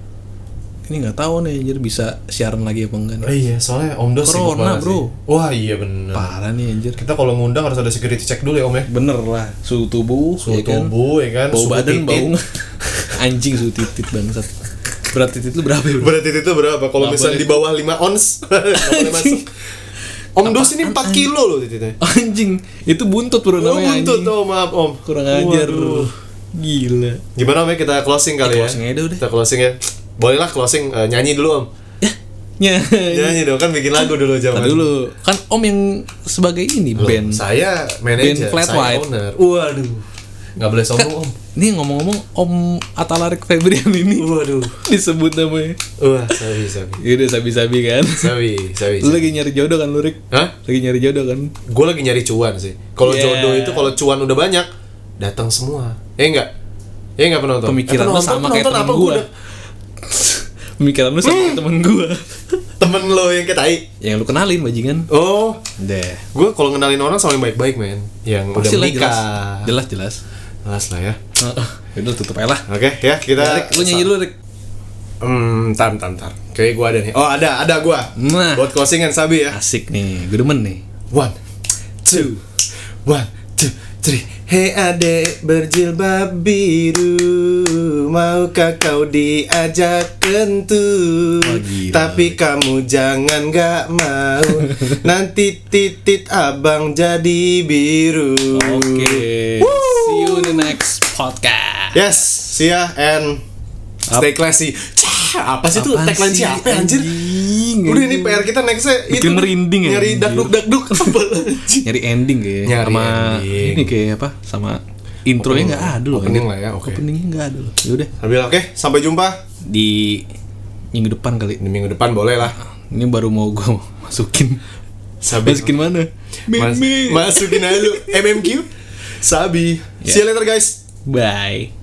ini nggak tahu nih anjir bisa siaran lagi apa enggak Oh nih. iya, soalnya Om Dos Corona, bro. sih. Wah, iya bener. Parah nih anjir. Kita kalau ngundang harus ada security check dulu ya Om ya. Bener lah, suhu tubuh, Suhu ya kan? tubuh ya kan, bau suhu badan, titit. bau anjing suhu titit bangsat. Berat titit lu berapa ya? bro? Berat itu berapa? Kalau misalnya boleh. di bawah 5 ons, boleh masuk. Om Dos ini 4 kilo loh tititnya. Anjing, itu buntut bro Oh, namanya buntut, anjing. oh maaf Om. Kurang ajar. Waduh. Gila. Gimana Om ya kita closing kali ya? closing aja udah. Kita closing ya. Boleh lah closing eh, nyanyi dulu Om. Ya. Nyanyi dong kan bikin lagu dulu zaman. Dulu, kan Om yang sebagai ini Loh, band. Saya manajer, Band Flat saya White. owner. Waduh. Nggak boleh sombong Om. Nih ngomong-ngomong Om Atalarik Febrian ini Waduh. disebut namanya. Wah, sabi sabi. Yaudah sabi-sabi kan. Sabi, sabi. Lu lagi nyari jodoh kan Lurik? Hah? Lagi nyari jodoh kan? Gue lagi nyari cuan sih. Kalau Yeah. jodoh itu kalau cuan udah banyak, datang semua. Eh enggak? Eh enggak penonton. Pemikiran eh, penonton, sama kayak penonton apa? gua. Udah- Pemikiran lu sama kayak temen gua Temen lo yang kayak tai. Yang lu kenalin bajingan Oh, Deh gue kalau ngenalin orang sama yang baik-baik men. Yang udah Pasti menikah. jelas Jelas jelas Jelas lah ya. Yaudah tutup aja lah Oke ya kita. Ya, Rik, Lu nyanyi dulu Rik Hmm, tam tam tam. Kayak gue ada nih. Oh ada ada gue. Nah. Buat closingan Sabi ya. Asik nih Gue demen nih One, two, one, two, three. Hei adek berjilbab biru, maukah kau diajak kentut? Wah, gila. Tapi kamu jangan gak mau, nanti titit abang jadi biru. Oke See you in the next podcast Yes, see ya and stay classy. Cah, apa sih itu tagline siapa anjir? anjing, Udah ini. PR kita nextnya itu Bikin merinding ya, Nyari dakduk dakduk? Nyari ending kayak Nyari Sama ending. Ini kayak apa Sama Intronya nggak ada loh opening lah ya, oke. Openingnya nggak ada loh Yaudah Sambil oke, sampai jumpa Di Minggu depan kali di minggu depan boleh lah. Ini baru mau gue masukin Sabi Masukin mana? Mas- masukin aja lu MMQ Sabi. Ya. See you later guys. Bye